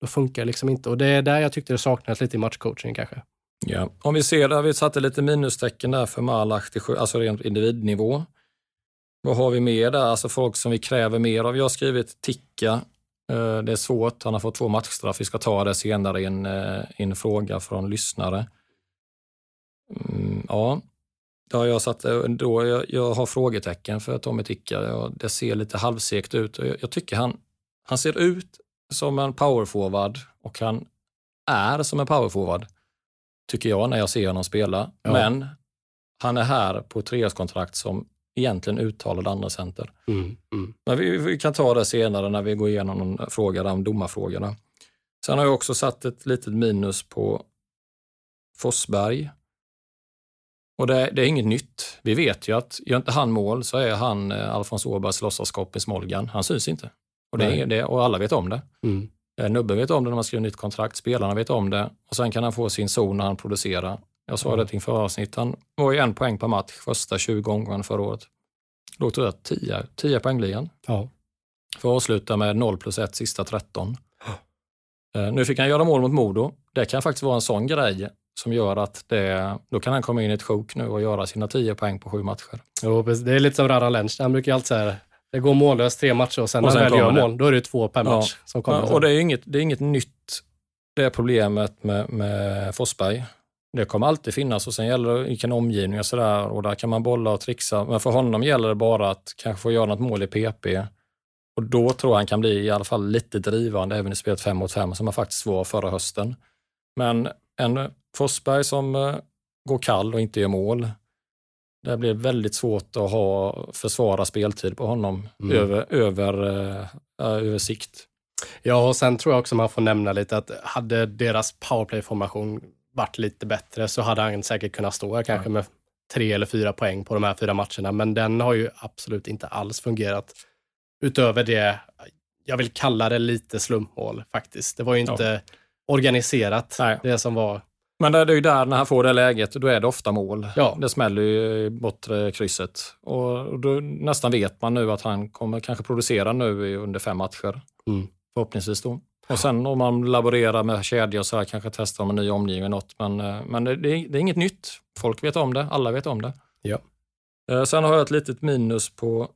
då funkar det liksom inte. Och det är där jag tyckte det saknades lite i matchcoachingen kanske. Ja. Om vi ser där, vi satte lite minustecken där för Malach, alltså rent individnivå. Vad har vi mer där? Alltså folk som vi kräver mer av. Jag har skrivit Ticka. Eh, det är svårt, han har fått två matchstraff. Vi ska ta det senare i en, eh, i en fråga från lyssnare. Mm, ja, det har jag satt, eh, då, jag, jag har frågetecken för Tommy Ticka. Jag, det ser lite halvsekt ut. Jag, jag tycker han, han ser ut som en powerforward och han är som en powerforward tycker jag när jag ser honom spela. Ja. Men han är här på treårskontrakt som egentligen uttalad andra center. Mm. Mm. Men vi, vi kan ta det senare när vi går igenom någon fråga där om domarfrågorna. Sen har jag också satt ett litet minus på Forsberg. Och det, det är inget nytt. Vi vet ju att gör inte han mål så är han eh, Alfons Åbergs låtsaskopp i Smolgan. Han syns inte. Och, det det, och alla vet om det. Mm. Eh, Nubben vet om det när man skriver nytt kontrakt, spelarna vet om det och sen kan han få sin zon när han producerar. Jag sa det till förra avsnitt, han var ju en poäng per match första 20 omgångarna förra året. Då tror jag 10, 10 poängligan. Ja. För att avsluta med 0 plus 1 sista 13. Eh, Nu fick han göra mål mot Modo. Det kan faktiskt vara en sån grej som gör att det, då kan han komma in i ett sjok nu och göra sina 10 poäng på sju matcher. Jo, det är lite som Radan Lenz. Han brukar ju alltid säga det går mållöst tre matcher och sen Och när han väl gör det. mål, då är det två per match som kommer. Ja, och det är inget, det är inget nytt, det problemet med, med Forsberg. Det kommer alltid finnas och sen gäller det vilken omgivning och sådär och där kan man bolla och trixa. Men för honom gäller det bara att kanske få göra något mål i PP. Och då tror jag han kan bli i alla fall lite drivande även i spelet 5 mot 5 som han faktiskt var förra hösten. Men en Forsberg som eh, går kall och inte gör mål, det blir väldigt svårt att ha försvara speltid på honom Mm. över, över, eh, över sikt. Ja, och sen tror jag också man får nämna lite att hade deras powerplay-formation varit lite bättre så hade han säkert kunnat stå här kanske med tre eller fyra poäng på de här fyra matcherna. Men den har ju absolut inte alls fungerat. Utöver det, jag vill kalla det lite slumpmål faktiskt. Det var ju inte organiserat, Nej. det som var Men det är ju där, när han får det läget, då är det ofta mål. Ja. Det smäller ju i bortre krysset. Och då nästan vet man nu att han kommer kanske producera nu under fem matcher. Mm. Förhoppningsvis då. Och sen om man laborerar med kedjor och så här, kanske testar om en ny omgivning något. Men, eh, men det, det, är, inget nytt. Folk vet om det. Alla vet om det. Ja. Eh, Sen har jag ett litet minus på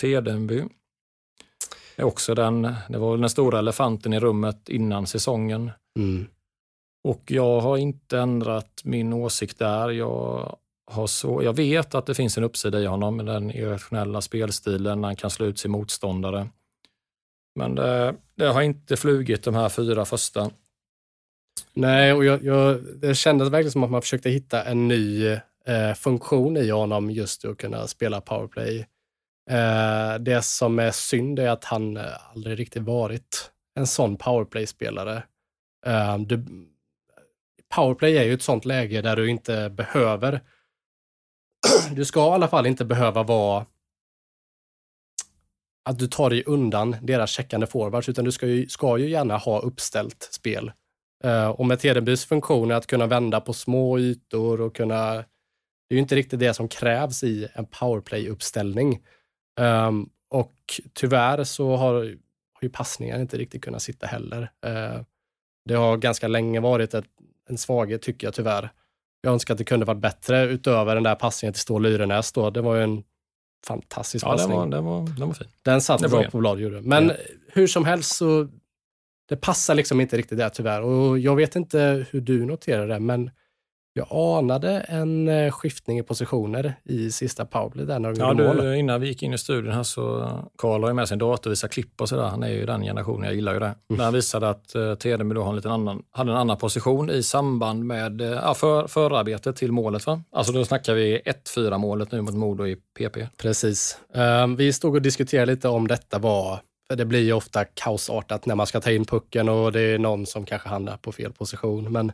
Tedenby. Det är också den, det var den stora elefanten i rummet innan säsongen. Mm. Och jag har inte ändrat min åsikt där. Jag, har så, jag vet att det finns en uppsida i honom med den irrationella spelstilen. när Han kan slå ut sin motståndare. Men det, det har inte flugit de här fyra första. Nej, och jag, jag, det kändes verkligen som att man försökte hitta en ny eh, funktion i honom just att kunna spela powerplay. Eh, det som är synd är att han aldrig riktigt varit en sån powerplay-spelare. Eh, du, powerplay är ju ett sånt läge där du inte behöver du ska i alla fall inte behöva vara att du tar dig undan deras checkande forwards, utan du ska ju, ska ju gärna ha uppställt spel. Eh, och med Tedenbys funktion är att kunna vända på små ytor och kunna... Det är ju inte riktigt det som krävs i en powerplay-uppställning. Um, och tyvärr så har, har ju passningar inte riktigt kunnat sitta heller. Uh, det har ganska länge varit ett, en svaghet tycker jag tyvärr. Jag önskar att det kunde varit bättre utöver den där passningen till Ståhl Lyrenäs då. Det var ju en fantastisk Ja, den passning. var, den var, den var fin. Den satt var bra på blad, gjorde den. Men Ja. hur som helst så det passar liksom inte riktigt där tyvärr. Och jag vet inte hur du noterar det, men jag anade en eh, skiftning i positioner i sista powerplay där när de Ja, gjorde mål. innan vi gick in i studion här så Karl har ju med sin dator och visar klipp och sådär. Han är ju den generationen, jag gillar ju det. Där han visade att uh, Tedemy då har en liten annan, hade en annan position i samband med ja, för, förarbetet till målet. Va? Alltså då snackar vi 1-4 målet nu mot Modo i PP. Precis. Ehm, vi stod och diskuterade lite om detta var, för det blir ju ofta kaosartat när man ska ta in pucken och det är någon som kanske hamnar på fel position. Men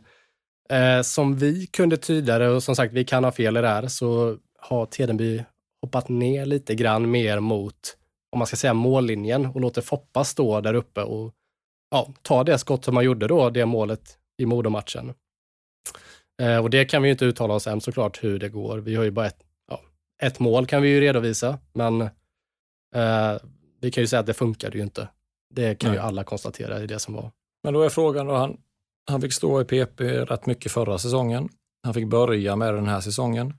eh, som vi kunde tyda det, och som sagt vi kan ha fel i det här, så har Tedenby hoppat ner lite grann mer mot, om man ska säga mållinjen och låter Foppa stå där uppe och ja, ta det skott som man gjorde då, det målet i Modomatchen. Eh, och det kan vi ju inte uttala oss än såklart hur det går. Vi har ju bara ett ett mål kan vi ju redovisa, men eh, vi kan ju säga att det funkade ju inte. Det kan Nej. ju alla konstatera i det som var. Men då är frågan då, han, han fick stå i PP rätt mycket förra säsongen. Han fick börja med den här säsongen.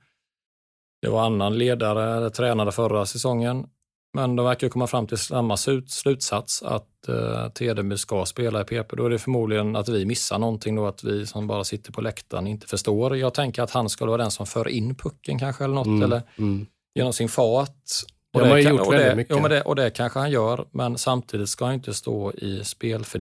Det var annan ledare, eller tränare förra säsongen. Men de verkar komma fram till samma slut- slutsats att uh, Tedemy ska spela i PP. Då är det förmodligen att vi missar någonting då, att vi som bara sitter på läktaren inte förstår. Jag tänker att han ska vara den som för in pucken kanske eller något, Mm, eller mm. genom sin fart. Det har man ju kan- gjort och väldigt det, mycket. Men det, och det kanske han gör, men samtidigt ska han inte stå i spel för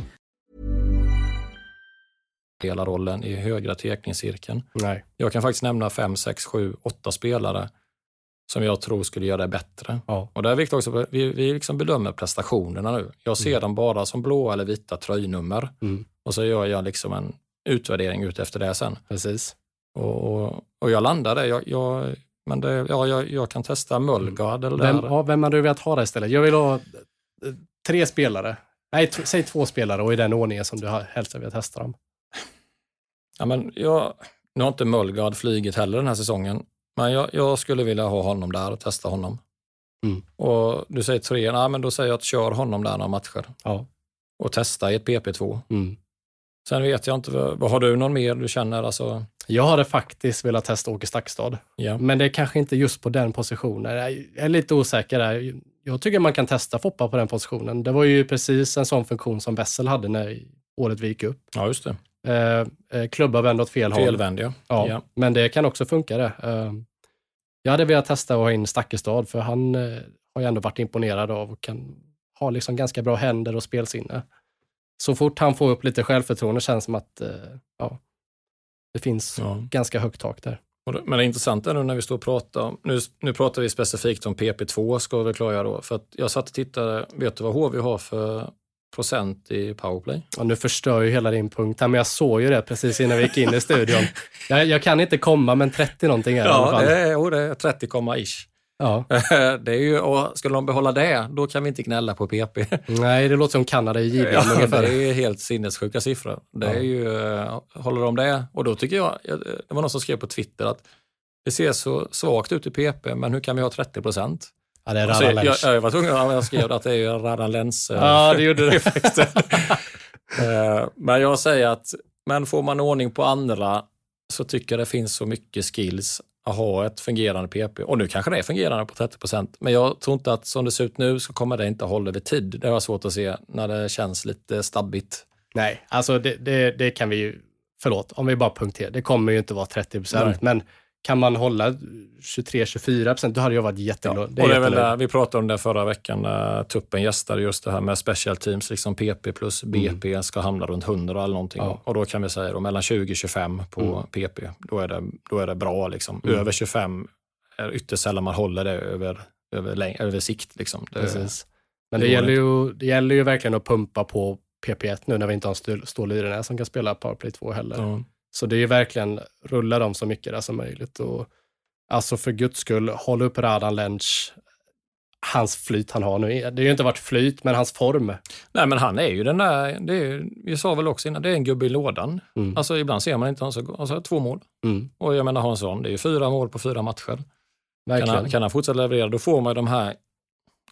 spelarrollen i högra tekningscirkeln. Nej. Jag kan faktiskt nämna fem, sex, sju, åtta spelare som jag tror skulle göra det bättre. Ja. Och där är viktigt också, vi, vi liksom bedömer prestationerna nu. Jag ser dem bara som blåa eller vita tröjnummer Mm. och så gör jag liksom en utvärdering ut efter det sen. Precis. Och, och, och jag landar där. Jag, jag, men det, ja, jag, jag kan testa Mullgard eller Vem, där. ja, vem hade du velat ha där istället? Jag vill ha eh, tre spelare. Nej, säg två spelare och i den ordningen som du helst velat testa dem. Ja, men jag, nu har inte Mullgard flygit heller den här säsongen, men jag, jag skulle vilja ha honom där och testa honom. Mm. Och Du säger tre, nej, men då säger jag att kör honom där några matcher Ja. och testa i ett PP2. Mm. Sen vet jag inte, vad har du någon mer du känner? Alltså, Jag hade faktiskt velat testa Åke Stakkstad, ja. men det är kanske inte just på den positionen. Jag är lite osäker där. Jag tycker man kan testa Foppa på den positionen. Det var ju precis en sån funktion som Wessel hade när året vi gick upp. ja, just det. Eh, eh, klubba vänd åt fel håll. Felvänd, ja. Ja, ja. men det kan också funka det. Eh, jag hade velat testa att ha in Stakkestad, för han eh, har ju ändå varit imponerad av och kan ha liksom ganska bra händer och spelsinne. Så fort han får upp lite självförtroende känns det som att eh, ja, det finns Ja. ganska högt tak där. Det- Men det intressanta är nu när vi står och pratar, nu, nu pratar vi specifikt om PP2 ska vi klargöra då, för att jag satt och tittade, vet du vad HV har för procent i powerplay? Och nu förstör ju hela din punkt här, men jag såg ju det precis innan vi gick in i studion. Jag, jag kan inte komma, men 30 någonting är det i alla Ja, fall. det jo, det är 30, ish. Ja. det är ju, och skulle de behålla det, då kan vi inte gnälla på PP. Nej, det låter som Kanada i JVM Ja, ungefär. det är helt sinnessjuka siffror. Det är Ja. ju, eh, håller de det, och då tycker jag, jag- det var någon som skrev på Twitter att det ser så svagt ut i PP, men hur kan vi ha 30 procent? Ja, det är Alltså, Radan jag, Lensch. jag var tvungen att jag skrev att det är Radan Lens eh, Ja, det gjorde det. Eh, men jag säger att, men får man ordning på andra så tycker jag det finns så mycket skills att ha ett fungerande PP. Och nu kanske det är fungerande på 30 procent, men jag tror inte att som det ser ut nu så kommer det inte hålla över tid. Det har jag svårt att se när det känns lite stabbigt. Nej, alltså det, det, det kan vi ju, förlåt, om vi bara punkterar, det kommer ju inte vara 30 Nej. procent, men kan man hålla 23-24 procent, då hade jag varit jätteglad. och det är väl där, vi pratade om det förra veckan när Tuppen gästade just det här med special teams, liksom PP plus BP ska hamna runt 100 eller någonting. Ja. Och då kan vi säga då mellan 20 och 25 på Mm. PP, då är det, då är det bra. Liksom. Mm. Över 25 är ytterst sällan man håller det över, över, över sikt. Liksom. Det, Precis. Men det det, gäller ju, det gäller ju verkligen att pumpa på PP1 nu när vi inte har Stål- Ståle Yrenäs som kan spela Powerplay 2 heller. Ja. Så det är verkligen rulla dem så mycket där som möjligt. Och, alltså för guds skull, håll upp Radan Lensch. Hans flyt han har nu. Det har ju inte varit flyt, men hans form. Nej, men han är ju den där, det är, vi sa väl också innan, det är en gubbe i lådan. Mm. Alltså ibland ser man inte honom så, alltså två mål. Mm. Och jag menar Hansson, det är ju fyra mål på fyra matcher. Kan han, kan han fortsätta leverera, då får man de här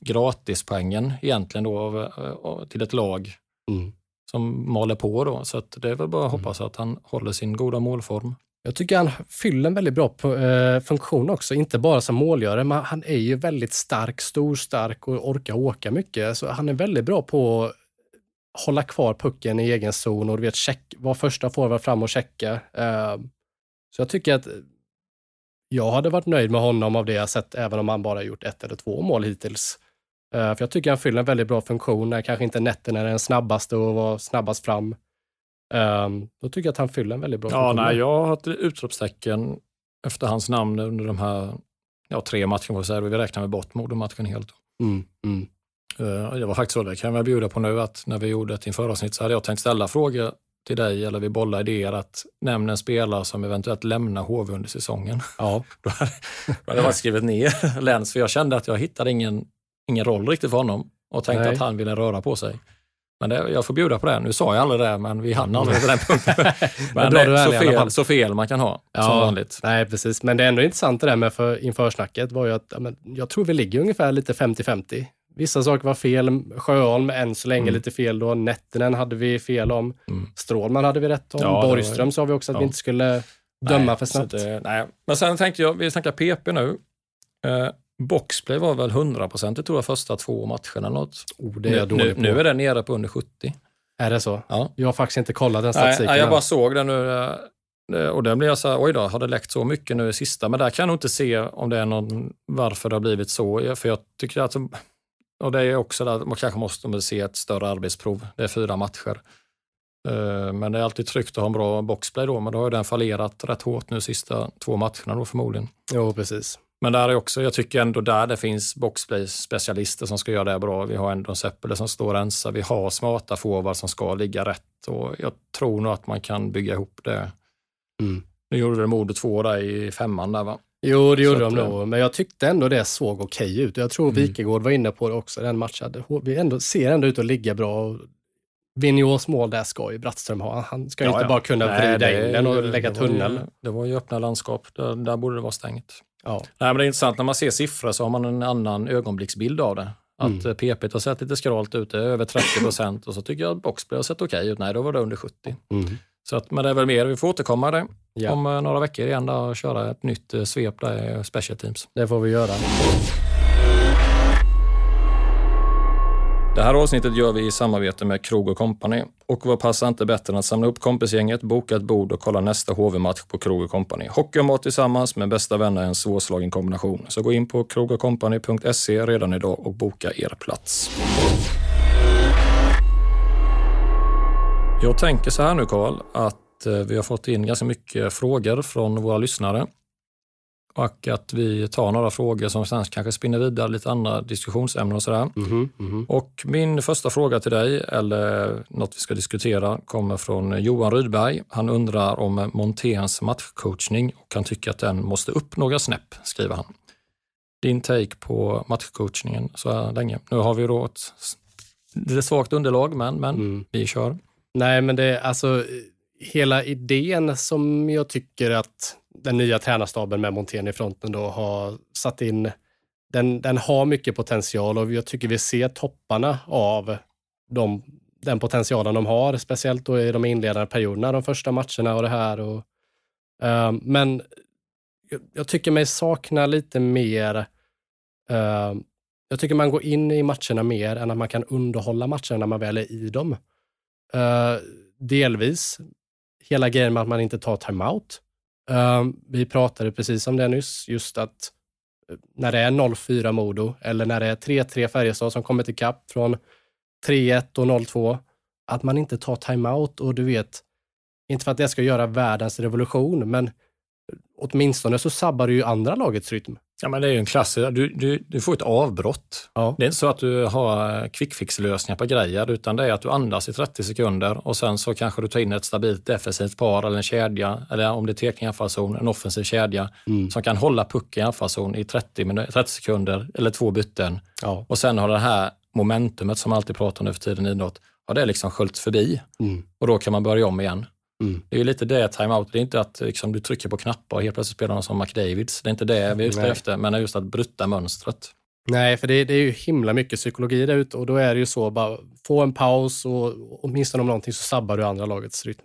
gratispoängen egentligen då av, av, till ett lag Mm. Som maler på då. Så det är väl bara att hoppas att han håller sin goda målform. Jag tycker han fyller en väldigt bra eh, funktion också, inte bara som målgörare, men han är ju väldigt stark, stor, stark och orkar åka mycket. Så han är väldigt bra på att hålla kvar pucken i egen zon och du vet, check, vara första forward fram och checka. Eh, så jag tycker att jag hade varit nöjd med honom av det jag sett, även om han bara gjort ett eller två mål hittills. Eh, för jag tycker han fyller en väldigt bra funktion, när kanske inte netten är den snabbaste och var snabbast fram. Um, då tycker jag att han fyller en väldigt bra Ja, funktion. nej, jag har ett utropstecken efter hans namn under de här ja, tre matcherna. får säga. Vi räknar med bort Modomatchen helt. Mm, mm. Eh, Det var faktiskt så, det kan jag bjuda på nu, att när vi gjorde ett inför avsnitt så hade jag tänkt ställa frågor till dig, eller vi bollar idéer, att nämna en spelare som eventuellt lämnar HV under säsongen. Ja, Då hade jag skrivit ner Lens, för jag kände att jag hittade ingen, ingen roll riktigt för honom och tänkte Nej. att han ville röra på sig. Men det, jag får bjuda på det. Nu sa jag aldrig det, men vi hann aldrig till den punkten. Men bra det så fel, så fel man kan ha, som vanligt. Nej, precis. Men det är ändå intressant det där med för införsnacket var ju att ja, men, jag tror vi ligger ungefär lite 50-50. Vissa saker var fel. Sjöholm än så länge Mm. lite fel då. Nettinen hade vi fel om. Mm. Strålman hade vi rätt om. Ja, Borgström sa vi också att ja. vi inte skulle döma Nej, för snabbt. Det, nej. Men sen tänkte jag, vi snackar PP nu. Eh, Boxplay var väl 100% tror jag första två matcherna. eller Något. Oh, det är nu, nu, nu är det nere på under 70. Är det så? Ja. Jag har faktiskt inte kollat den statistiken. nej, jag än. bara såg det nu eh, och den blev jag så här, oj då, har det läckt så mycket nu i sista? Men där kan jag nog inte se om det är någon, varför det har blivit så. För jag tycker att, och det är också där, man kanske måste se ett större arbetsprov. Det är fyra matcher. Eh, Men det är alltid tryggt att ha en bra boxplay då, men då har ju den fallerat rätt hårt nu sista två matcherna då förmodligen. Jo, precis. Men där är också, jag tycker ändå där det finns boxplay-specialister som ska göra det bra. Vi har ändå Seppele som står och rensar. Vi har smarta forwards som ska ligga rätt och jag tror nog att man kan bygga ihop det. Mm. Nu gjorde det Modo två där i femman där va? Jo, det gjorde Så de nog, men jag tyckte ändå det såg okej ut. Jag tror Mm. Wikegård var inne på det också, den matchen. Vi ändå, ser ändå ut att ligga bra. Vigneaus mål där ska ju Brattström ha. Han ska ju Ja, inte ja. bara kunna Nej, vrida in den och lägga var ju- tunnel. Det var ju öppna landskap, där, där borde det vara stängt. Ja. Nej, men det är intressant, när man ser siffror så har man en annan ögonblicksbild av det. Att mm. PP har sett lite skralt ut, över 30 procent och så tycker jag att boxplay har sett okej okay ut. Nej, då var det under 70. Mm. Så att, men det är väl mer, vi får återkomma det ja. om eh, några veckor igen då, och köra ett nytt eh, svep där i Special Teams. Det får vi göra. Det här avsnittet gör vi i samarbete med Krog Company. Och vad passar inte bättre än att samla upp kompisgänget, boka ett bord och kolla nästa HV-match på Krog Company. Hockey och mat tillsammans med bästa vänner är en svårslagen kombination. Så gå in på krogoccompany.se redan idag och boka er plats. Jag tänker så här nu Karl, att eh, vi har fått in ganska mycket frågor från våra lyssnare och att vi tar några frågor som sen kanske spinner vidare lite andra diskussionsämnen och sådär. Mm, mm. Och min första fråga till dig, eller något vi ska diskutera, kommer från Johan Rydberg. Han undrar om Monténs matchcoachning och han tycker att den måste upp några snäpp, skriver han. Din take på matchcoachningen så här länge. Nu har vi då ett, ett svagt underlag, men, men mm. vi kör. Nej, men det är alltså hela idén som jag tycker att den nya tränarstaben med Montén i fronten då har satt in, den, den har mycket potential och jag tycker vi ser topparna av de, den potentialen de har, speciellt då i de inledande perioderna, de första matcherna och det här. Och, uh, men jag, jag, tycker mig sakna lite mer uh, jag tycker man går in i matcherna mer än att man kan underhålla matcherna när man väl är i dem. Uh, delvis hela grejen med att man inte tar timeout. Ehm, vi pratade precis om det nyss, just att eh, när det är 0-4 Modo eller när det är 3-3 Färjestad som kommer till kapp från 3-1 och 0-2, att man inte tar timeout och du vet, inte för att det ska göra världens revolution, men eh, åtminstone så sabbar det ju andra lagets rytm. Ja, men det är ju en klassiker. Du, du, du får ett avbrott. Ja. Det är inte så att du har quickfix-lösningar på grejer, utan det är att du andas i 30 sekunder och sen så kanske du tar in ett stabilt defensivt par eller en kedja, eller om det är tekning anfallszon, en offensiv kedja mm. som kan hålla pucken i anfallszon i 30, 30 sekunder eller två byten. Ja. Och sen har det här momentumet som man alltid pratar om nu för tiden i idrott, har det liksom sköljt förbi mm. och då kan man börja om igen. Mm. Det är ju lite det, timeout. Det är inte att liksom, du trycker på knappar och helt plötsligt spelar någon som McDavids. Det är inte det vi är ute efter, men just att bryta mönstret. Nej, för det, det, är ju himla mycket psykologi där ute och då är det ju så, bara få en paus och åtminstone om någonting så sabbar du andra lagets rytm.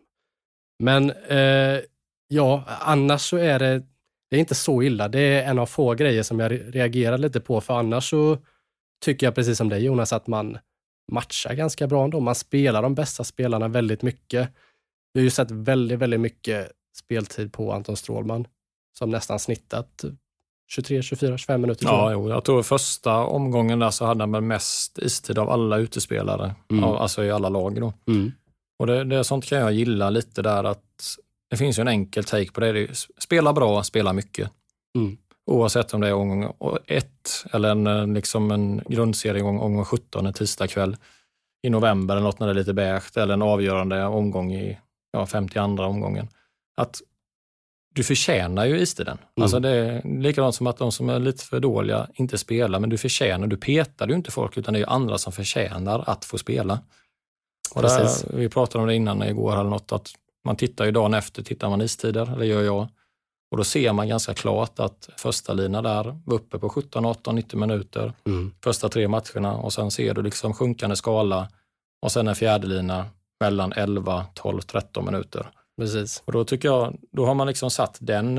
Men eh, ja, annars så är det, det är inte så illa. Det är en av få grejer som jag reagerar lite på, för annars så tycker jag precis som dig Jonas, att man matchar ganska bra ändå. Man spelar de bästa spelarna väldigt mycket. Vi har ju sett väldigt, väldigt mycket speltid på Anton Strålman som nästan snittat 23, 24, 25 minuter. Ja, jo, jag tror första omgången där så hade han väl mest istid av alla utespelare, mm. alltså i alla lag. Då. Mm. Och det, det, sånt kan jag gilla lite där att det finns ju en enkel take på det. det är, spela bra, spela mycket. Mm. Oavsett om det är omgång 1 eller en, liksom en grundserie omgång 17 en tisdag kväll i november eller något när det är lite beige eller en avgörande omgång i ja, 52 omgången, att du förtjänar ju istiden. Mm. Alltså det är likadant som att de som är lite för dåliga inte spelar, men du förtjänar, du petar ju inte folk, utan det är andra som förtjänar att få spela. Och där, vi pratade om det innan igår eller något, att man tittar ju dagen efter, tittar man istider, det gör jag. Och då ser man ganska klart att första lina där var uppe på 17, 18, 90 minuter, mm. första tre matcherna och sen ser du liksom sjunkande skala och sen en fjärde lina mellan 11, 12, 13 minuter. Precis. Och då tycker jag, då har man liksom satt den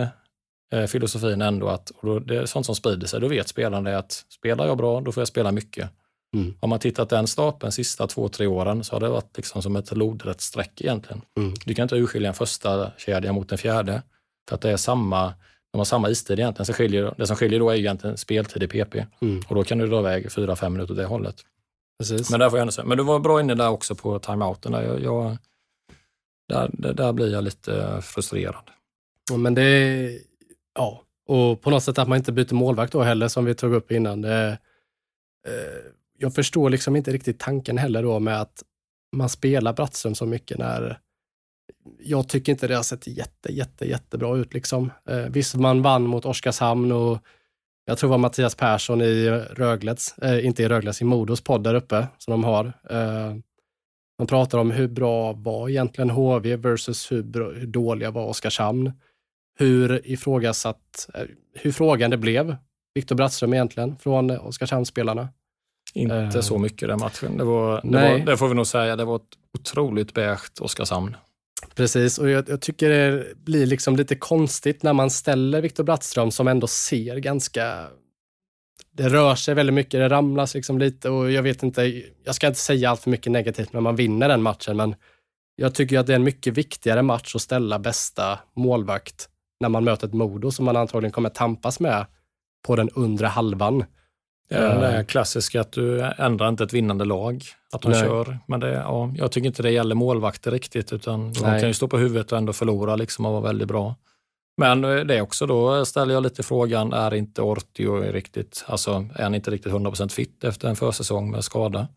eh, filosofin ändå att, och då, det är sånt som sprider sig, då vet spelaren det att spelar jag bra, då får jag spela mycket. Mm. Har man tittat den stapeln sista två, tre åren så har det varit liksom som ett lodrätt streck egentligen. Mm. Du kan inte urskilja en första kedja mot en fjärde, för att det är samma, de har samma istid egentligen. Så skiljer, det som skiljer då är egentligen speltid i PP mm. och då kan du dra iväg fyra, fem minuter åt det hållet. Precis. Men, där får jag säga. Men du var bra inne där också på timeouten. Där, jag, jag, där, där blir jag lite frustrerad. Ja, men det, ja, och på något sätt att man inte byter målvakt då heller, som vi tog upp innan. Det, eh, jag förstår liksom inte riktigt tanken heller då med att man spelar Brattström så mycket när jag tycker inte det har sett jätte, jätte, jättebra ut. Liksom. Eh, visst, man vann mot Oskarshamn och jag tror det var Mattias Persson i Röglets, eh, inte i Röglets, i Modos podd där uppe som de har. Eh, de pratar om hur bra var egentligen HV versus hur, bra, hur dåliga var Oskarshamn. Hur ifrågasatt, eh, hur frågan det blev, Viktor Brattström egentligen, från Oskarshamnsspelarna. Inte Eh. så mycket den matchen. Det, var, det, Nej. var, det får vi nog säga, det var ett otroligt beige Oskarshamn. Precis, och jag, jag tycker det blir liksom lite konstigt när man ställer Viktor Brattström som ändå ser ganska... Det rör sig väldigt mycket, det ramlas liksom lite och jag vet inte, jag ska inte säga allt för mycket negativt när man vinner den matchen, men jag tycker att det är en mycket viktigare match att ställa bästa målvakt när man möter ett Modo som man antagligen kommer tampas med på den undre halvan. Det är det Eh. där klassiska att du ändrar inte ett vinnande lag, att de Nej. kör. Men det, ja, jag tycker inte det gäller målvakter riktigt, utan de Nej. kan ju stå på huvudet och ändå förlora liksom och vara väldigt bra. Men eh, det är också då ställer jag lite frågan, är inte Ortio riktigt, alltså är han inte riktigt 100% fit efter en försäsong med skada?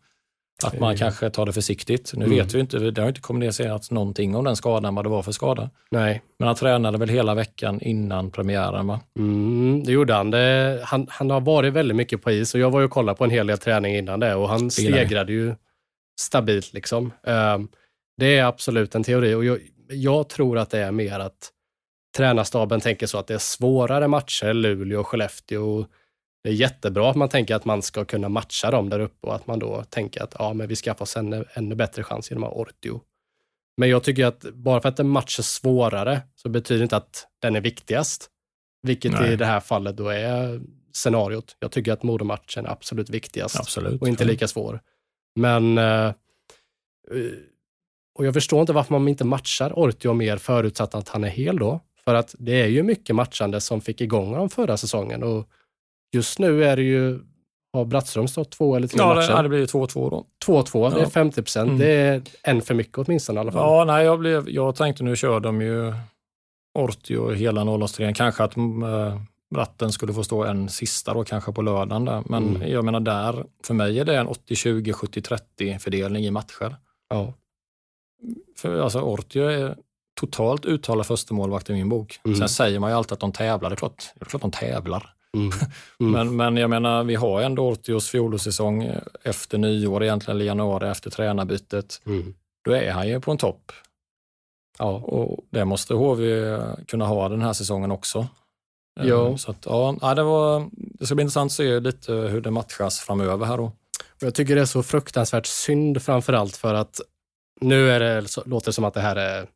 Att man Mm. kanske tar det försiktigt. Nu Mm. vet vi inte, det har inte kommunicerats någonting om den skadan, vad det var för skada. Nej, Men han tränade väl hela veckan innan premiären va? Mm, det gjorde han. Det, han. Han har varit väldigt mycket på is och jag var ju och kollade på en hel del träning innan det och han stegrade ju stabilt. liksom. Ehm, det är absolut en teori och jag, jag tror att det är mer att tränarstaben tänker så att det är svårare matcher, Luleå och Skellefteå. Det är jättebra att man tänker att man ska kunna matcha dem där uppe och att man då tänker att ja, men vi skaffar oss ännu, ännu bättre chans genom att ha Ortio. Men jag tycker att bara för att en match är svårare så betyder det inte att den är viktigast. Vilket Nej. i det här fallet då är scenariot. Jag tycker att Modo-matchen är absolut viktigast Absolut. och inte lika svår. Men eh, eh, och jag förstår inte varför man inte matchar Ortio mer förutsatt att han är hel då. För att det är ju mycket matchande som fick igång honom förra säsongen och just nu är det ju, har Brattström stått två eller tre Ja, matcher? ja, det blir ju 2-2 då. 2-2, det är Ja. 50 procent. Mm. Det är en för mycket åtminstone i alla fall. Ja, nej, jag, blev, jag tänkte nu kör de ju Ortio hela 0 Kanske att äh, ratten skulle få stå en sista då kanske på lördagen där. Men Mm. jag menar där, för mig är det en 80-20, 70-30 fördelning i matcher. Ja. För alltså Ortio är totalt uttalad första målvakt i min bok. Mm. Sen säger man ju alltid att de tävlar, det är klart, det är klart de tävlar. Mm. Mm. Men, men jag menar, vi har ändå Ortios fjolårssäsong efter nyår, egentligen eller januari efter tränarbytet. Mm. Då är han ju på en topp. Ja. Och det måste HV kunna ha den här säsongen också. Eh, Ja. Så att, ja, det, var, det ska bli intressant att se lite hur det matchas framöver här då. Jag tycker det är så fruktansvärt synd framför allt för att nu är det, låter det som att det här är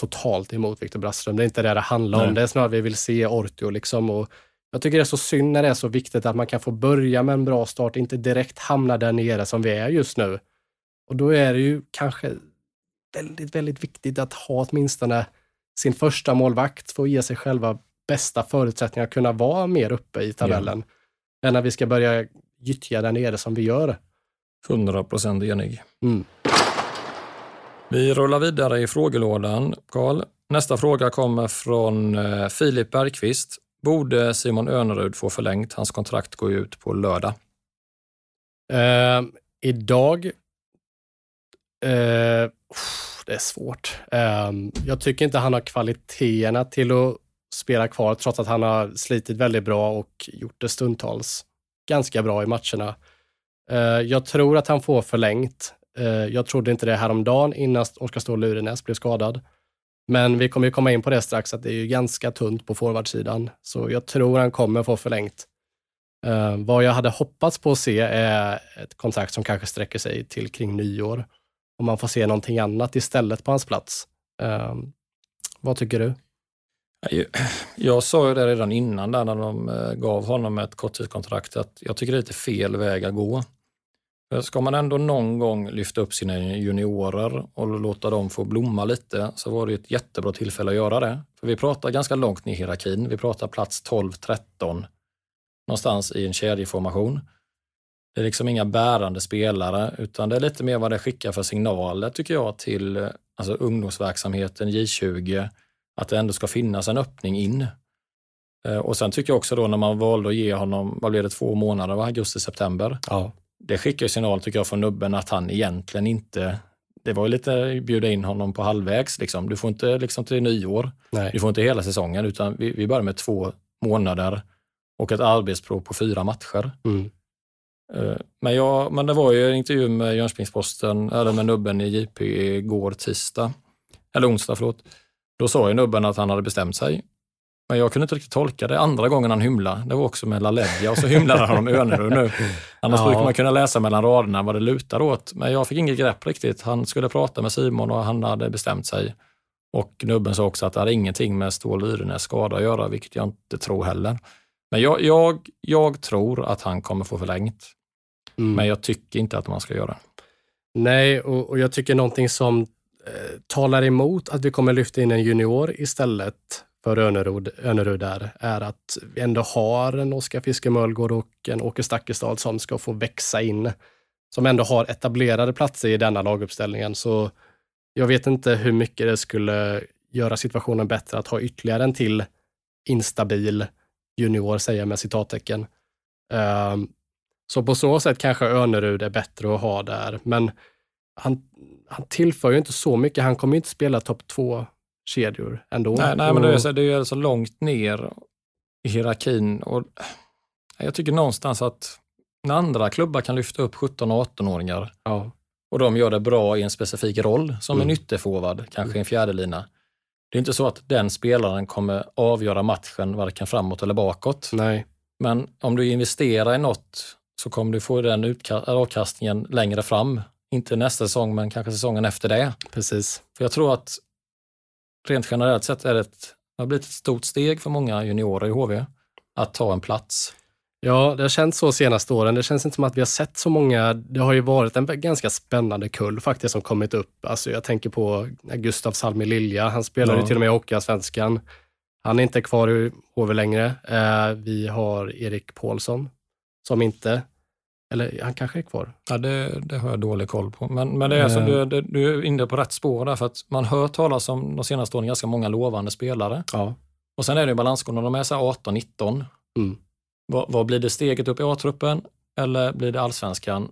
totalt emot Viktor Brattström. Det är inte det det handlar om. Nej. Det är snarare vi vill se Ortio. Liksom. Och jag tycker det är så synd när det är så viktigt att man kan få börja med en bra start, inte direkt hamna där nere som vi är just nu. Och då är det ju kanske väldigt, väldigt viktigt att ha åtminstone sin första målvakt för att ge sig själva bästa förutsättningar att kunna vara mer uppe i tabellen. Än när vi ska börja gyttja där nere som vi gör. 100 procent enig. Mm. Vi rullar vidare i frågelådan, Karl. Nästa fråga kommer från eh, Filip Bergqvist. Borde Simon Önerud få förlängt? Hans kontrakt går ju ut på lördag. Eh, idag, eh, det är svårt. Eh, jag tycker inte han har kvaliteterna till att spela kvar, trots att han har slitit väldigt bra och gjort det stundtals ganska bra i matcherna. Eh, jag tror att han får förlängt. Eh, jag trodde inte det häromdagen innan Oskar Ståhl Lurenäs blev skadad. Men vi kommer ju komma in på det strax, att det är ju ganska tunt på forwardsidan. Så jag tror han kommer få förlängt. Eh, vad jag hade hoppats på att se är ett kontrakt som kanske sträcker sig till kring nyår. Om man får se någonting annat istället på hans plats. Eh, vad tycker du? Jag sa ju det redan innan där när de eh, gav honom ett korttidskontrakt att jag tycker det är lite fel väg att gå. Ska man ändå någon gång lyfta upp sina juniorer och låta dem få blomma lite så var det ett jättebra tillfälle att göra det. För vi pratar ganska långt ner i hierarkin. Vi pratar plats 12-13 någonstans i en kedjeformation. Det är liksom inga bärande spelare utan det är lite mer vad det skickar för signaler tycker jag till alltså ungdomsverksamheten J20 att det ändå ska finnas en öppning in. Eh, och sen tycker jag också då när man valde att ge honom, vad blev det, två månader, va? augusti-september. Ja. Det skickar ju signal tycker jag från nubben att han egentligen inte, det var ju lite bjuda in honom på halvvägs. Liksom. Du får inte liksom till nyår, Nej. du får inte hela säsongen utan vi, vi börjar med två månader och ett arbetsprov på fyra matcher. Mm. Eh, Men, jag, men det var ju en intervju med Jönköpingsposten, eller med nubben i JP igår tisdag, eller onsdag förlåt. Då sa ju nubben att han hade bestämt sig. Men jag kunde inte riktigt tolka det. Andra gången han hymlade, det var också med LaLeggia och så hymlade han om Önerud nu. Annars Ja. brukar man kunna läsa mellan raderna vad det lutar åt. Men jag fick inget grepp riktigt. Han skulle prata med Simon och han hade bestämt sig. Och Nubben sa också att det hade ingenting med Stål Yrenäs skada att göra, vilket jag inte tror heller. Men jag, jag, jag tror att han kommer få förlängt. Mm. Men jag tycker inte att man ska göra det. Nej, och, och jag tycker någonting som eh, talar emot att vi kommer lyfta in en junior istället för Önerud, Önerud där, är att vi ändå har en Oskar Fiskemölgård och en Åke Stakkestad som ska få växa in, som ändå har etablerade platser i denna laguppställningen. Så jag vet inte hur mycket det skulle göra situationen bättre att ha ytterligare en till instabil junior, säger jag med citattecken. Ehm, så på så sätt kanske Önerud är bättre att ha där, men han, han tillför ju inte så mycket. Han kommer inte spela topp två kedjor ändå. Nej, nej men det är, så, det är så långt ner i hierarkin. Och jag tycker någonstans att när andra klubbar kan lyfta upp 17 och 18-åringar ja, och de gör det bra i en specifik roll, som en Mm. ytterforward, kanske i en fjärdelina. Det är inte så att den spelaren kommer avgöra matchen varken framåt eller bakåt. nej, Men om du investerar i något så kommer du få den utka- avkastningen längre fram. Inte nästa säsong, men kanske säsongen efter det. precis. För jag tror att rent generellt sett är det, ett, det har blivit ett stort steg för många juniorer i HV att ta en plats. Ja, det har känts så senaste åren. Det känns inte som att vi har sett så många. Det har ju varit en ganska spännande kull faktiskt som kommit upp. Alltså jag tänker på Gustav Salmi Lilja. Han spelar ju Ja. till och med i Hockeyallsvenskan. Han är inte kvar i HV längre. Eh, vi har Erik Paulsson som inte, eller han kanske är kvar. Ja, det, det har jag dålig koll på. Men, men det är så, Eh. du, du, du är inne på rätt spår där, för att man hör talas om de senaste åren ganska många lovande spelare. Ja. Och sen är det ju balansgång, när de är så här 18-19. Mm. Vad, vad blir det steget upp i A-truppen? Eller blir det allsvenskan,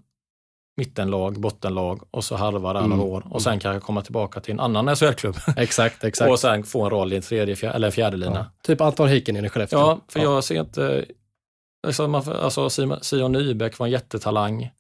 mittenlag, bottenlag och så halva där Mm. några år och sen kanske komma tillbaka till en annan SHL-klubb Exakt, exakt. och sen få en roll i en tredje fjär, eller fjärde lina. ja. Typ Anton Heikkinen i Skellefteå. Ja, för jag ser inte... Man, alltså Sion Nybeck var en jättetalang.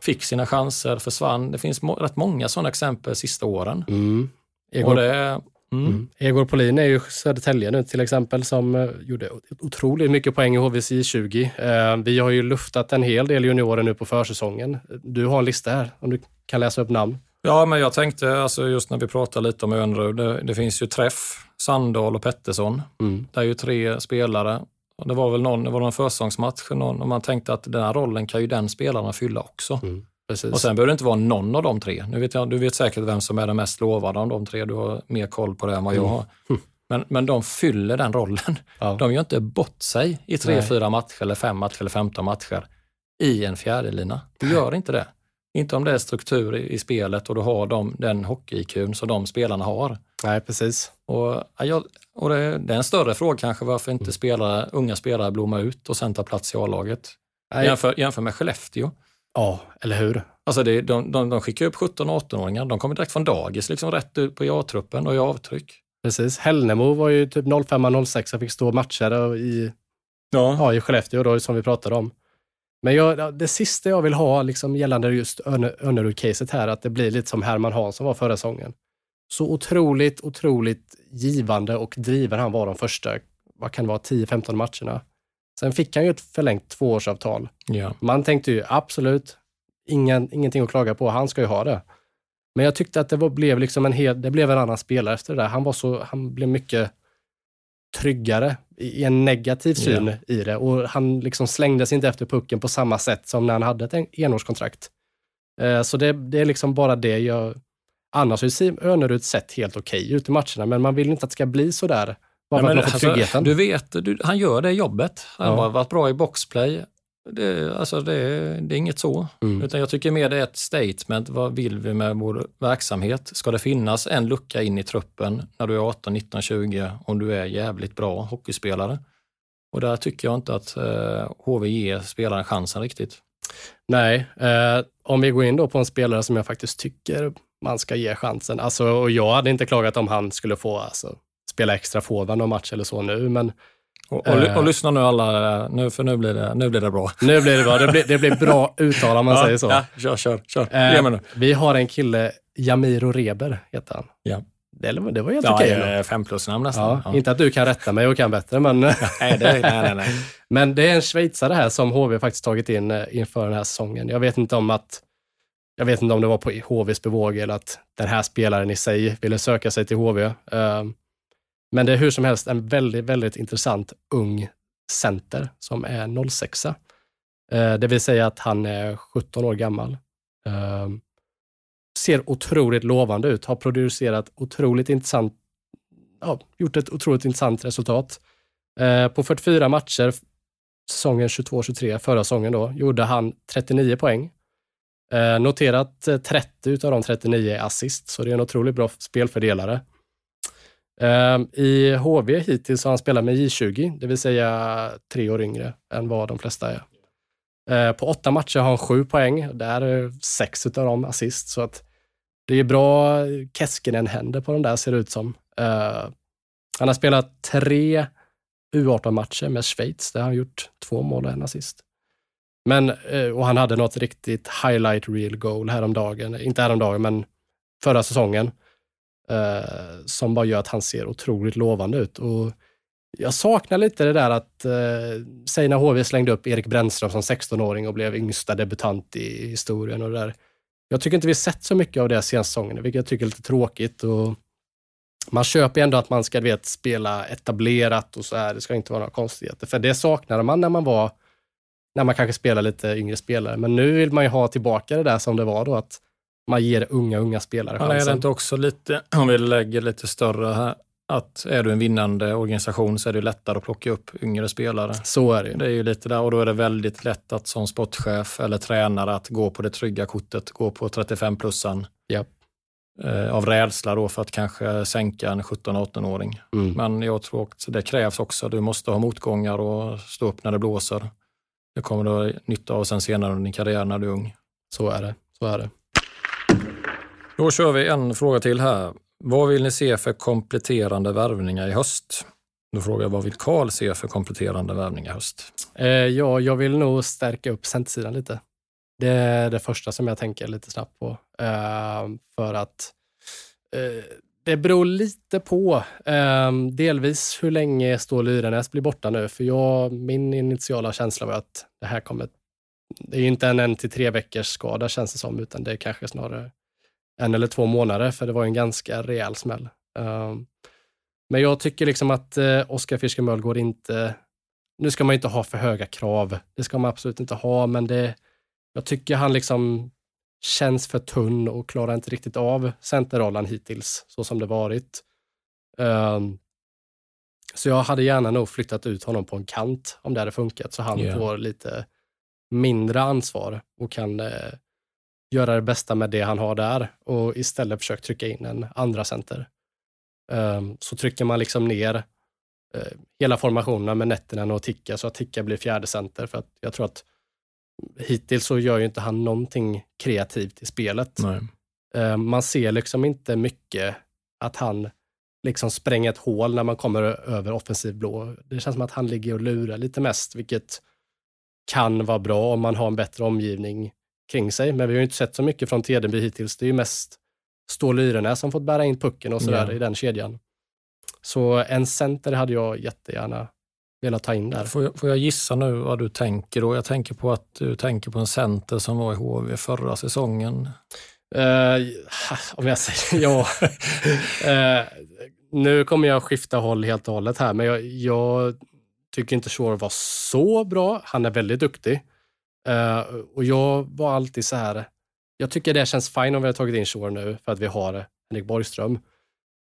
Fick sina chanser, försvann. Det finns må, rätt många sådana exempel sista åren. Mm. Egor, det, mm, mm. Egor Polin är ju Södertälje nu till exempel som eh, gjorde otroligt mycket poäng i HVC 20. Eh, vi har ju luftat en hel del juniorer nu på försäsongen. Du har en lista här om du kan läsa upp namn. Ja, men jag tänkte alltså just när vi pratar lite om Önrud, det, det finns ju Träff, Sandahl och Pettersson. Mm. Det är ju tre spelare. Och det var väl någon, det var någon försäsongsmatch någon, och man tänkte att den här rollen kan ju den spelaren fylla också. Mm. Och sen behöver det inte vara någon av de tre. Nu vet jag, du vet säkert vem som är den mest lovade av de tre. Du har mer koll på det än vad jag har. Men, men de fyller den rollen. Mm. Ja. De gör inte bort sig i tre, Nej. fyra matcher eller fem matcher eller femton matcher i en fjärdelina. Du gör inte det. Inte om det är struktur i, i spelet och du har de, den hockey-IQn som de spelarna har. Nej, precis. Och, ja, och det, det är en större fråga kanske varför inte spelare, unga spelare blommar ut och sen tar plats i A-laget. Jämför, jämför med Skellefteå. Ja, eller hur? Alltså det, de, de, de skickar upp 17 och 18-åringar. De kommer direkt från dagis, liksom rätt ut på A-truppen och i avtryck. Precis. Hällnemo var ju typ 05-06 och fick stå matcher i, Ja. ja, i Skellefteå då, som vi pratade om. Men jag, det sista jag vill ha liksom, gällande just Önnerud-caset här, att det blir lite som Herman Hansson var förra säsongen. Så otroligt, otroligt givande och driven han var de första, vad kan det vara, 10-15 matcherna. Sen fick han ju ett förlängt tvåårsavtal. Ja. Man tänkte ju absolut, ingen, ingenting att klaga på, han ska ju ha det. Men jag tyckte att det var, blev liksom en hel, det blev en annan spelare efter det där. Han var så, han blev mycket tryggare i en negativ syn i det och han liksom slängdes inte efter pucken på samma sätt som när han hade ett en- enårskontrakt. Eh, Så det, det är liksom bara det jag... Annars har ju Sim Önerud sett helt okej ut i matcherna, men man vill inte att det ska bli så där. Bara att men alltså, du vet, du, han gör det jobbet. Han Ja. har varit bra i boxplay. Det, alltså det, det är inget så. Mm. Utan jag tycker mer det är ett statement. Vad vill vi med vår verksamhet? Ska det finnas en lucka in i truppen när du är 18, 19, 20 om du är jävligt bra hockeyspelare? Och där tycker jag inte att eh, HV ger spelaren chansen riktigt. Nej, eh, om vi går in då på en spelare som jag faktiskt tycker man ska ge chansen. Alltså, och jag hade inte klagat om han skulle få alltså, spela extra forward någon match eller så nu, men Och, och, Eh. och lyssna nu alla, nu, för nu blir det, nu blir det bra. nu blir det bra. Det blir, det blir bra uttal om man säger så. Ja, kör, kör, kör. Eh, nu. vi har en kille, Jamiro Reber heter han. Ja. Det, det var helt Ja, okej. okay, fem plus namn nästan. Ja, Inte att du kan rätta mig och kan bättre, men, nej, det, nej, nej, nej. men det är en schweizare här som HV faktiskt tagit in eh, inför den här säsongen. Jag vet inte om att jag vet inte om det var på HVs bevåg eller att den här spelaren i sig ville söka sig till HV. Men det är hur som helst en väldigt, väldigt intressant ung center som är 06. Eh, det vill säga att han är 17 år gammal. Ehm, ser otroligt lovande ut, har producerat otroligt intressant, ja, gjort ett otroligt intressant resultat. Eh, på 44 matcher, säsongen 22-23, förra säsongen då, gjorde han 39 poäng. Eh, noterat 30 utav de 39 är assist, så det är en otroligt bra spelfördelare. Ehm, I HV hittills har han spelat med J20, det vill säga tre år yngre än vad de flesta är. Ehm, på åtta matcher har han sju poäng, där är sex utav dem assist, så att det är bra Keskinen-händer på de där ser det ut som. Ehm, han har spelat tre U18-matcher med Schweiz, där har han gjort två mål och en assist. Men, eh, och han hade något riktigt highlight real goal häromdagen, inte häromdagen, men förra säsongen, eh, som bara gör att han ser otroligt lovande ut. Och jag saknar lite det där att, eh, säg när HV slängde upp Erik Brännström som 16-åring och blev yngsta debutant i historien och det där. Jag tycker inte vi sett så mycket av det senaste säsongen, vilket jag tycker är lite tråkigt. Och man köper ändå att man ska vet, spela etablerat och så här. Det ska inte vara några konstigheter. För det saknade man när man var när man kanske spelar lite yngre spelare. Men nu vill man ju ha tillbaka det där som det var då, att man ger unga, unga spelare Men är det chansen. inte också lite, om vi lägger lite större här, att är du en vinnande organisation så är det lättare att plocka upp yngre spelare. Så är det. Det är ju lite där och då är det väldigt lätt att som sportchef eller tränare att gå på det trygga kortet, gå på 35-plussan. Japp. Eh, av rädsla då för att kanske sänka en 17-18-åring. Mm. Men jag tror att det krävs också. Du måste ha motgångar och stå upp när det blåser. Det kommer du ha nytta av sen senare under din karriär när du är ung. Så är det. Så är det. Då kör vi en fråga till här. Vad vill ni se för kompletterande värvningar i höst? Då frågar jag vad vill Karl se för kompletterande värvningar i höst? Eh, ja, jag vill nog stärka upp centersidan lite. Det är det första som jag tänker lite snabbt på. Eh, för att eh, det beror lite på eh, delvis hur länge Stål Yrenäs blir borta nu. För jag, min initiala känsla var att det här kommer... Det är ju inte en en till tre veckors skada känns det som, utan det är kanske snarare en eller två månader, för det var en ganska rejäl smäll. Eh, men jag tycker liksom att eh, Oskar Fischermöll går inte nu ska man inte ha för höga krav. Det ska man absolut inte ha, men det, jag tycker han liksom känns för tunn och klarar inte riktigt av centerrollen hittills, så som det varit. Um, så jag hade gärna nog flyttat ut honom på en kant om det hade funkat, så han Ja. får lite mindre ansvar och kan eh, göra det bästa med det han har där och istället försökt trycka in en andra center. Um, så trycker man liksom ner eh, hela formationen med Nettinen och Ticka så att Ticka blir fjärde center. För att jag tror att hittills så gör ju inte han någonting kreativt i spelet. Nej. Eh, man ser liksom inte mycket att han liksom spränger ett hål när man kommer över offensiv blå. Det känns som att han ligger och lurar lite mest, vilket kan vara bra om man har en bättre omgivning kring sig. Men vi har ju inte sett så mycket från Tedenby hittills. Det är ju mest Stål Yrenäs som fått bära in pucken och sådär Ja. i den kedjan. Så en center hade jag jättegärna velat ta in där. Får jag, får jag gissa nu vad du tänker då? Jag tänker på att du tänker på en center som var i HV förra säsongen. Eh, om jag säger ja. Eh, nu kommer jag skifta håll helt och hållet här, men jag, jag tycker inte Shore var så bra. Han är väldigt duktig. Eh, och jag var alltid så här, jag tycker det känns fine om vi har tagit in Shore nu för att vi har Henrik Borgström.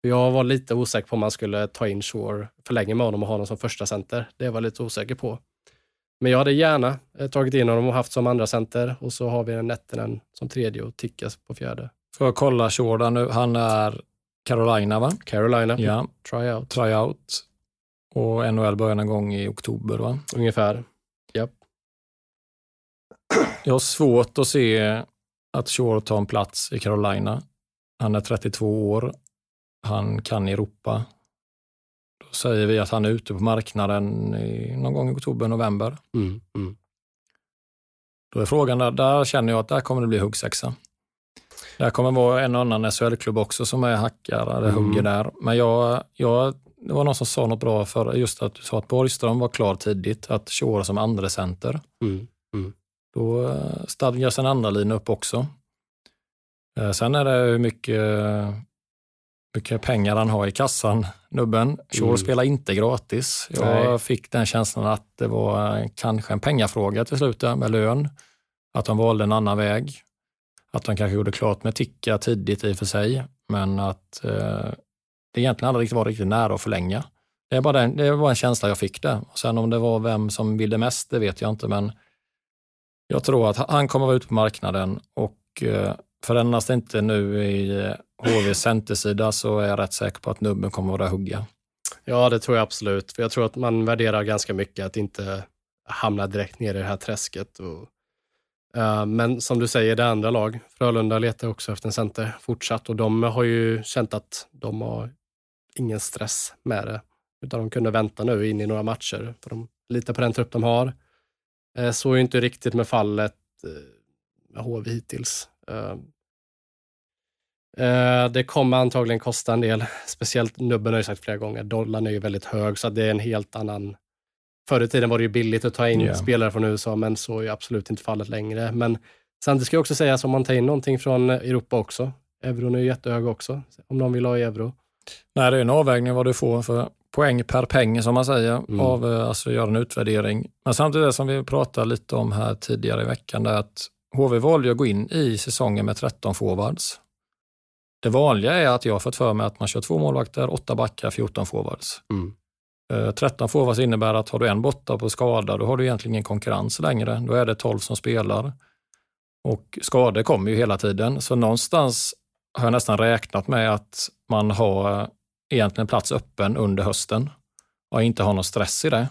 Jag var lite osäker på om man skulle ta in Shore för länge med honom och ha honom som första center. Det var jag lite osäker på. Men jag hade gärna eh, tagit in honom och haft som andra center och så har vi en Nettinen som tredje och Tickas på fjärde. Får jag kolla Jordan nu? Han är Carolina va? Carolina, Ja, tryout, tryout. Och NHL börjar någon gång i oktober va? ungefär. Jag har svårt att se att Shore tar en plats i Carolina. Han är 32 år. Han kan Europa. Då säger vi att han är ute på marknaden i, någon gång i oktober, november. Mm, mm. Då är frågan, där, där känner jag att där kommer det bli huggsexa. Det kommer vara en och annan SHL-klubb också som är hackar eller Mm. hugger där. Men jag, jag, det var någon som sa något bra för just att du sa att Borgström var klar tidigt, att köra som andra center. Mm. Då eh, stadgas en andra lina upp också. Eh, Sen är det hur mycket, mycket pengar han har i kassan, nubben. Shore Mm. spelar inte gratis. Jag Nej. fick den känslan att det var eh, kanske en pengafråga till slut med lön. Att de valde en annan väg. Att de kanske gjorde klart med Ticka tidigt i och för sig, men att eh, det egentligen aldrig riktigt var riktigt nära att förlänga. Det, är bara den, det var en känsla jag fick där. Och sen om det var vem som ville mest, det vet jag inte, men jag tror att han kommer vara ute på marknaden och eh, förändras det inte nu i eh, HVs centersida så är jag rätt säker på att nubben kommer vara där och hugga. Ja, det tror jag absolut. För jag tror att man värderar ganska mycket att inte hamna direkt ner i det här träsket. Och, uh, men som du säger, det är andra lag. Frölunda letar också efter en center fortsatt och de har ju känt att de har ingen stress med det. Utan de kunde vänta nu in i några matcher. För de litar på den trupp de har. Eh, så är ju inte riktigt med fallet eh, med HV hittills. Eh, Det kommer antagligen kosta en del. Speciellt nubben har ju sagt flera gånger, dollarn är ju väldigt hög så att det är en helt annan... Förr i tiden var det ju billigt att ta in Ja. spelare från USA, men så är ju absolut inte fallet längre. Men samtidigt ska jag också säga, om man tar in någonting från Europa också. Euron är ju jättehög också, om någon vill ha i euro. Nej, det är en avvägning vad du får för poäng per peng som man säger, Mm. av eh, alltså göra en utvärdering. Men samtidigt som vi pratade lite om här tidigare i veckan, det är att HV valde att gå in i säsongen med 13 forwards. Det vanliga är att jag har fått för mig att man kör två målvakter, åtta backar, 14 forwards. Mm. Eh, 13 forwards innebär att har du en borta på skada, då har du egentligen ingen konkurrens längre. Då är det 12 som spelar. Och skador kommer ju hela tiden, så någonstans har jag nästan räknat med att man har eh, egentligen plats öppen under hösten och inte har någon stress i det.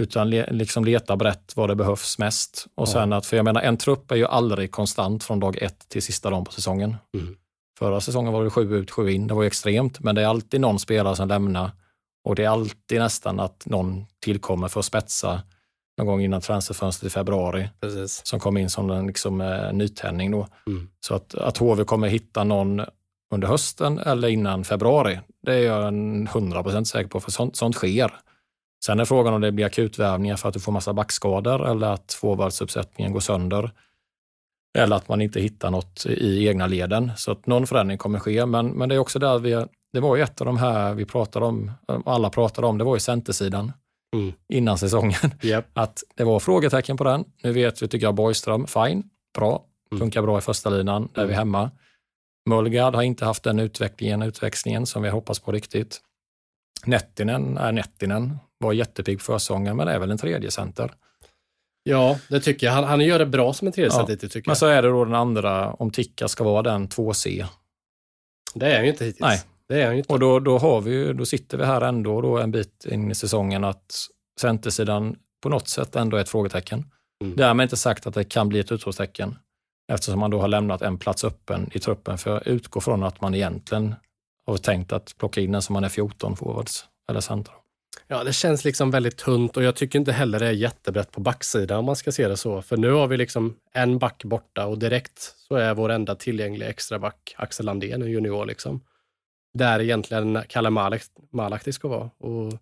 Utan le, liksom leta brett vad det behövs mest. Och Ja. sen att, för jag menar en trupp är ju aldrig konstant från dag ett till sista dagen på säsongen. Mm. Förra säsongen var det sju ut, sju in. Det var ju extremt, men det är alltid någon spelare som lämnar och det är alltid nästan att någon tillkommer för att spetsa någon gång innan transferfönstret i februari Precis. som kom in som en liksom, eh, nytändning. Då. Mm. Så att, att HV kommer hitta någon under hösten eller innan februari, det är jag en 100% säker på, för sånt, sånt sker. Sen är frågan om det blir akutvärvningar för att du får massa backskador eller att forwardsuppsättningen går sönder. Eller att man inte hittar något i egna leden. Så att någon förändring kommer ske. Men, men det är också där vi, det var ju ett av de här vi pratade om, alla pratade om, det var ju centersidan Mm. innan säsongen. Japp. Att det var frågetecken på den. Nu vet vi, tycker jag, Borgström, fine, bra, Mm. funkar bra i första linan, där är vi hemma. Mullgard har inte haft den utvecklingen, utväxlingen som vi hoppas på riktigt. Nettinen är Nettinen, var jättepigg för säsongen, men är väl en tredje center. Ja, det tycker jag. Han, han gör det bra som en tredje Ja. center, tycker Men jag. så är det då den andra, om Ticka ska vara den 2C. Det är han ju inte hittills. Nej. Det är han ju inte. Och då, då, har vi, ju- då sitter vi här ändå då en bit in i säsongen att centersidan på något sätt ändå är ett frågetecken. Mm. Därmed inte sagt att det kan bli ett utropstecken eftersom man då har lämnat en plats öppen i truppen. För jag utgår från att man egentligen har tänkt att plocka in en som man är 14 forwards eller center. Ja, det känns liksom väldigt tunt och jag tycker inte heller det är jättebrett på backsidan om man ska se det så. För nu har vi liksom en back borta och direkt så är vår enda tillgängliga extra back Axel Landén, en junior liksom. Där egentligen Kalle Malak, Malakti ska vara. Och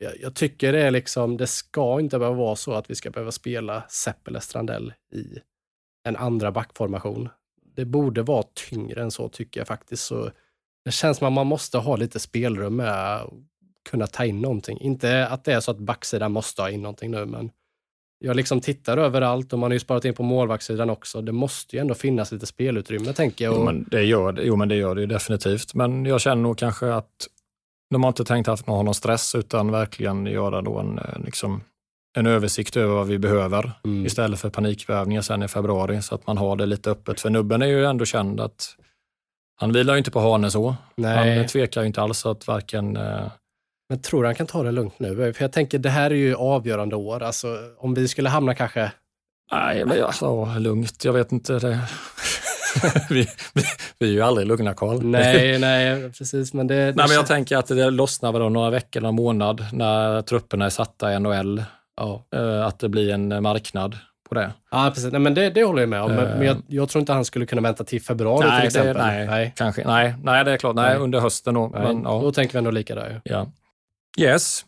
jag, jag tycker det är liksom, det ska inte behöva vara så att vi ska behöva spela Sepp eller Strandell i en andra backformation. Det borde vara tyngre än så tycker jag faktiskt. Så det känns som att man måste ha lite spelrum med att kunna ta in någonting. Inte att det är så att backsidan måste ha in någonting nu, men jag liksom tittar överallt och man har ju sparat in på målvaktssidan också. Det måste ju ändå finnas lite spelutrymme, tänker jag. Jo men, det gör, det- jo, men det gör det ju definitivt. Men jag känner nog kanske att de har inte tänkt att ha någon stress utan verkligen göra då en, eh, liksom, en översikt över vad vi behöver Mm. istället för panikvärvningar sen i februari så att man har det lite öppet. För nubben är ju ändå känd att han vilar ju inte på hanen så. nej, Han tvekar ju inte alls att varken eh, men tror du han kan ta det lugnt nu? För jag tänker, det här är ju avgörande år. Alltså, om vi skulle hamna kanske... Nej, men ja, lugnt. Jag vet inte. Det. vi, vi, vi är ju aldrig lugna, Karl. Nej, nej, precis. Men det... det Nej, men jag tänker att det lossnar väl om några veckor en månad när trupperna är satta i NHL. Ja. eh, Att det blir en marknad på det. Ja, precis. Nej, men det, det håller jag med om. Men, men jag, jag, tror inte han skulle kunna vänta till februari nej, till exempel. Det, nej, nej, kanske. Nej, nej, det är klart. Nej, nej. under hösten då. Men, ja. Då tänker vi ändå lika där. Ja. Yes.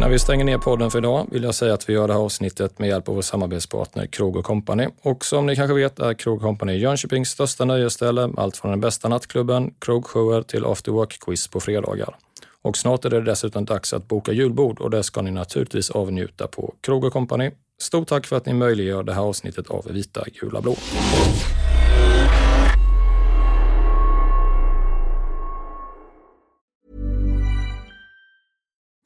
Innan vi stänger ner podden för idag vill jag säga att vi gör det här avsnittet med hjälp av vår samarbetspartner Krog Company. Och som ni kanske vet är Krog Company Jönköpings största nöjesställe. med Allt från den bästa nattklubben, krogshower till after work-quiz på fredagar. Och snart är det dessutom dags att boka julbord och det ska ni naturligtvis avnjuta på Krog Company. Stort tack för att ni möjliggör det här avsnittet av Vita, gula, blå.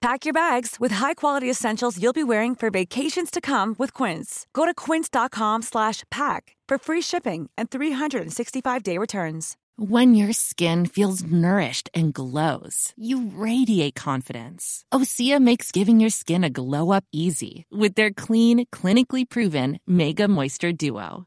Pack your bags with high-quality essentials you'll be wearing for vacations to come with Quince. Go to quince.com/pack for free shipping and 365-day returns. When your skin feels nourished and glows, you radiate confidence. Osea makes giving your skin a glow up easy with their clean, clinically proven Mega Moisture Duo.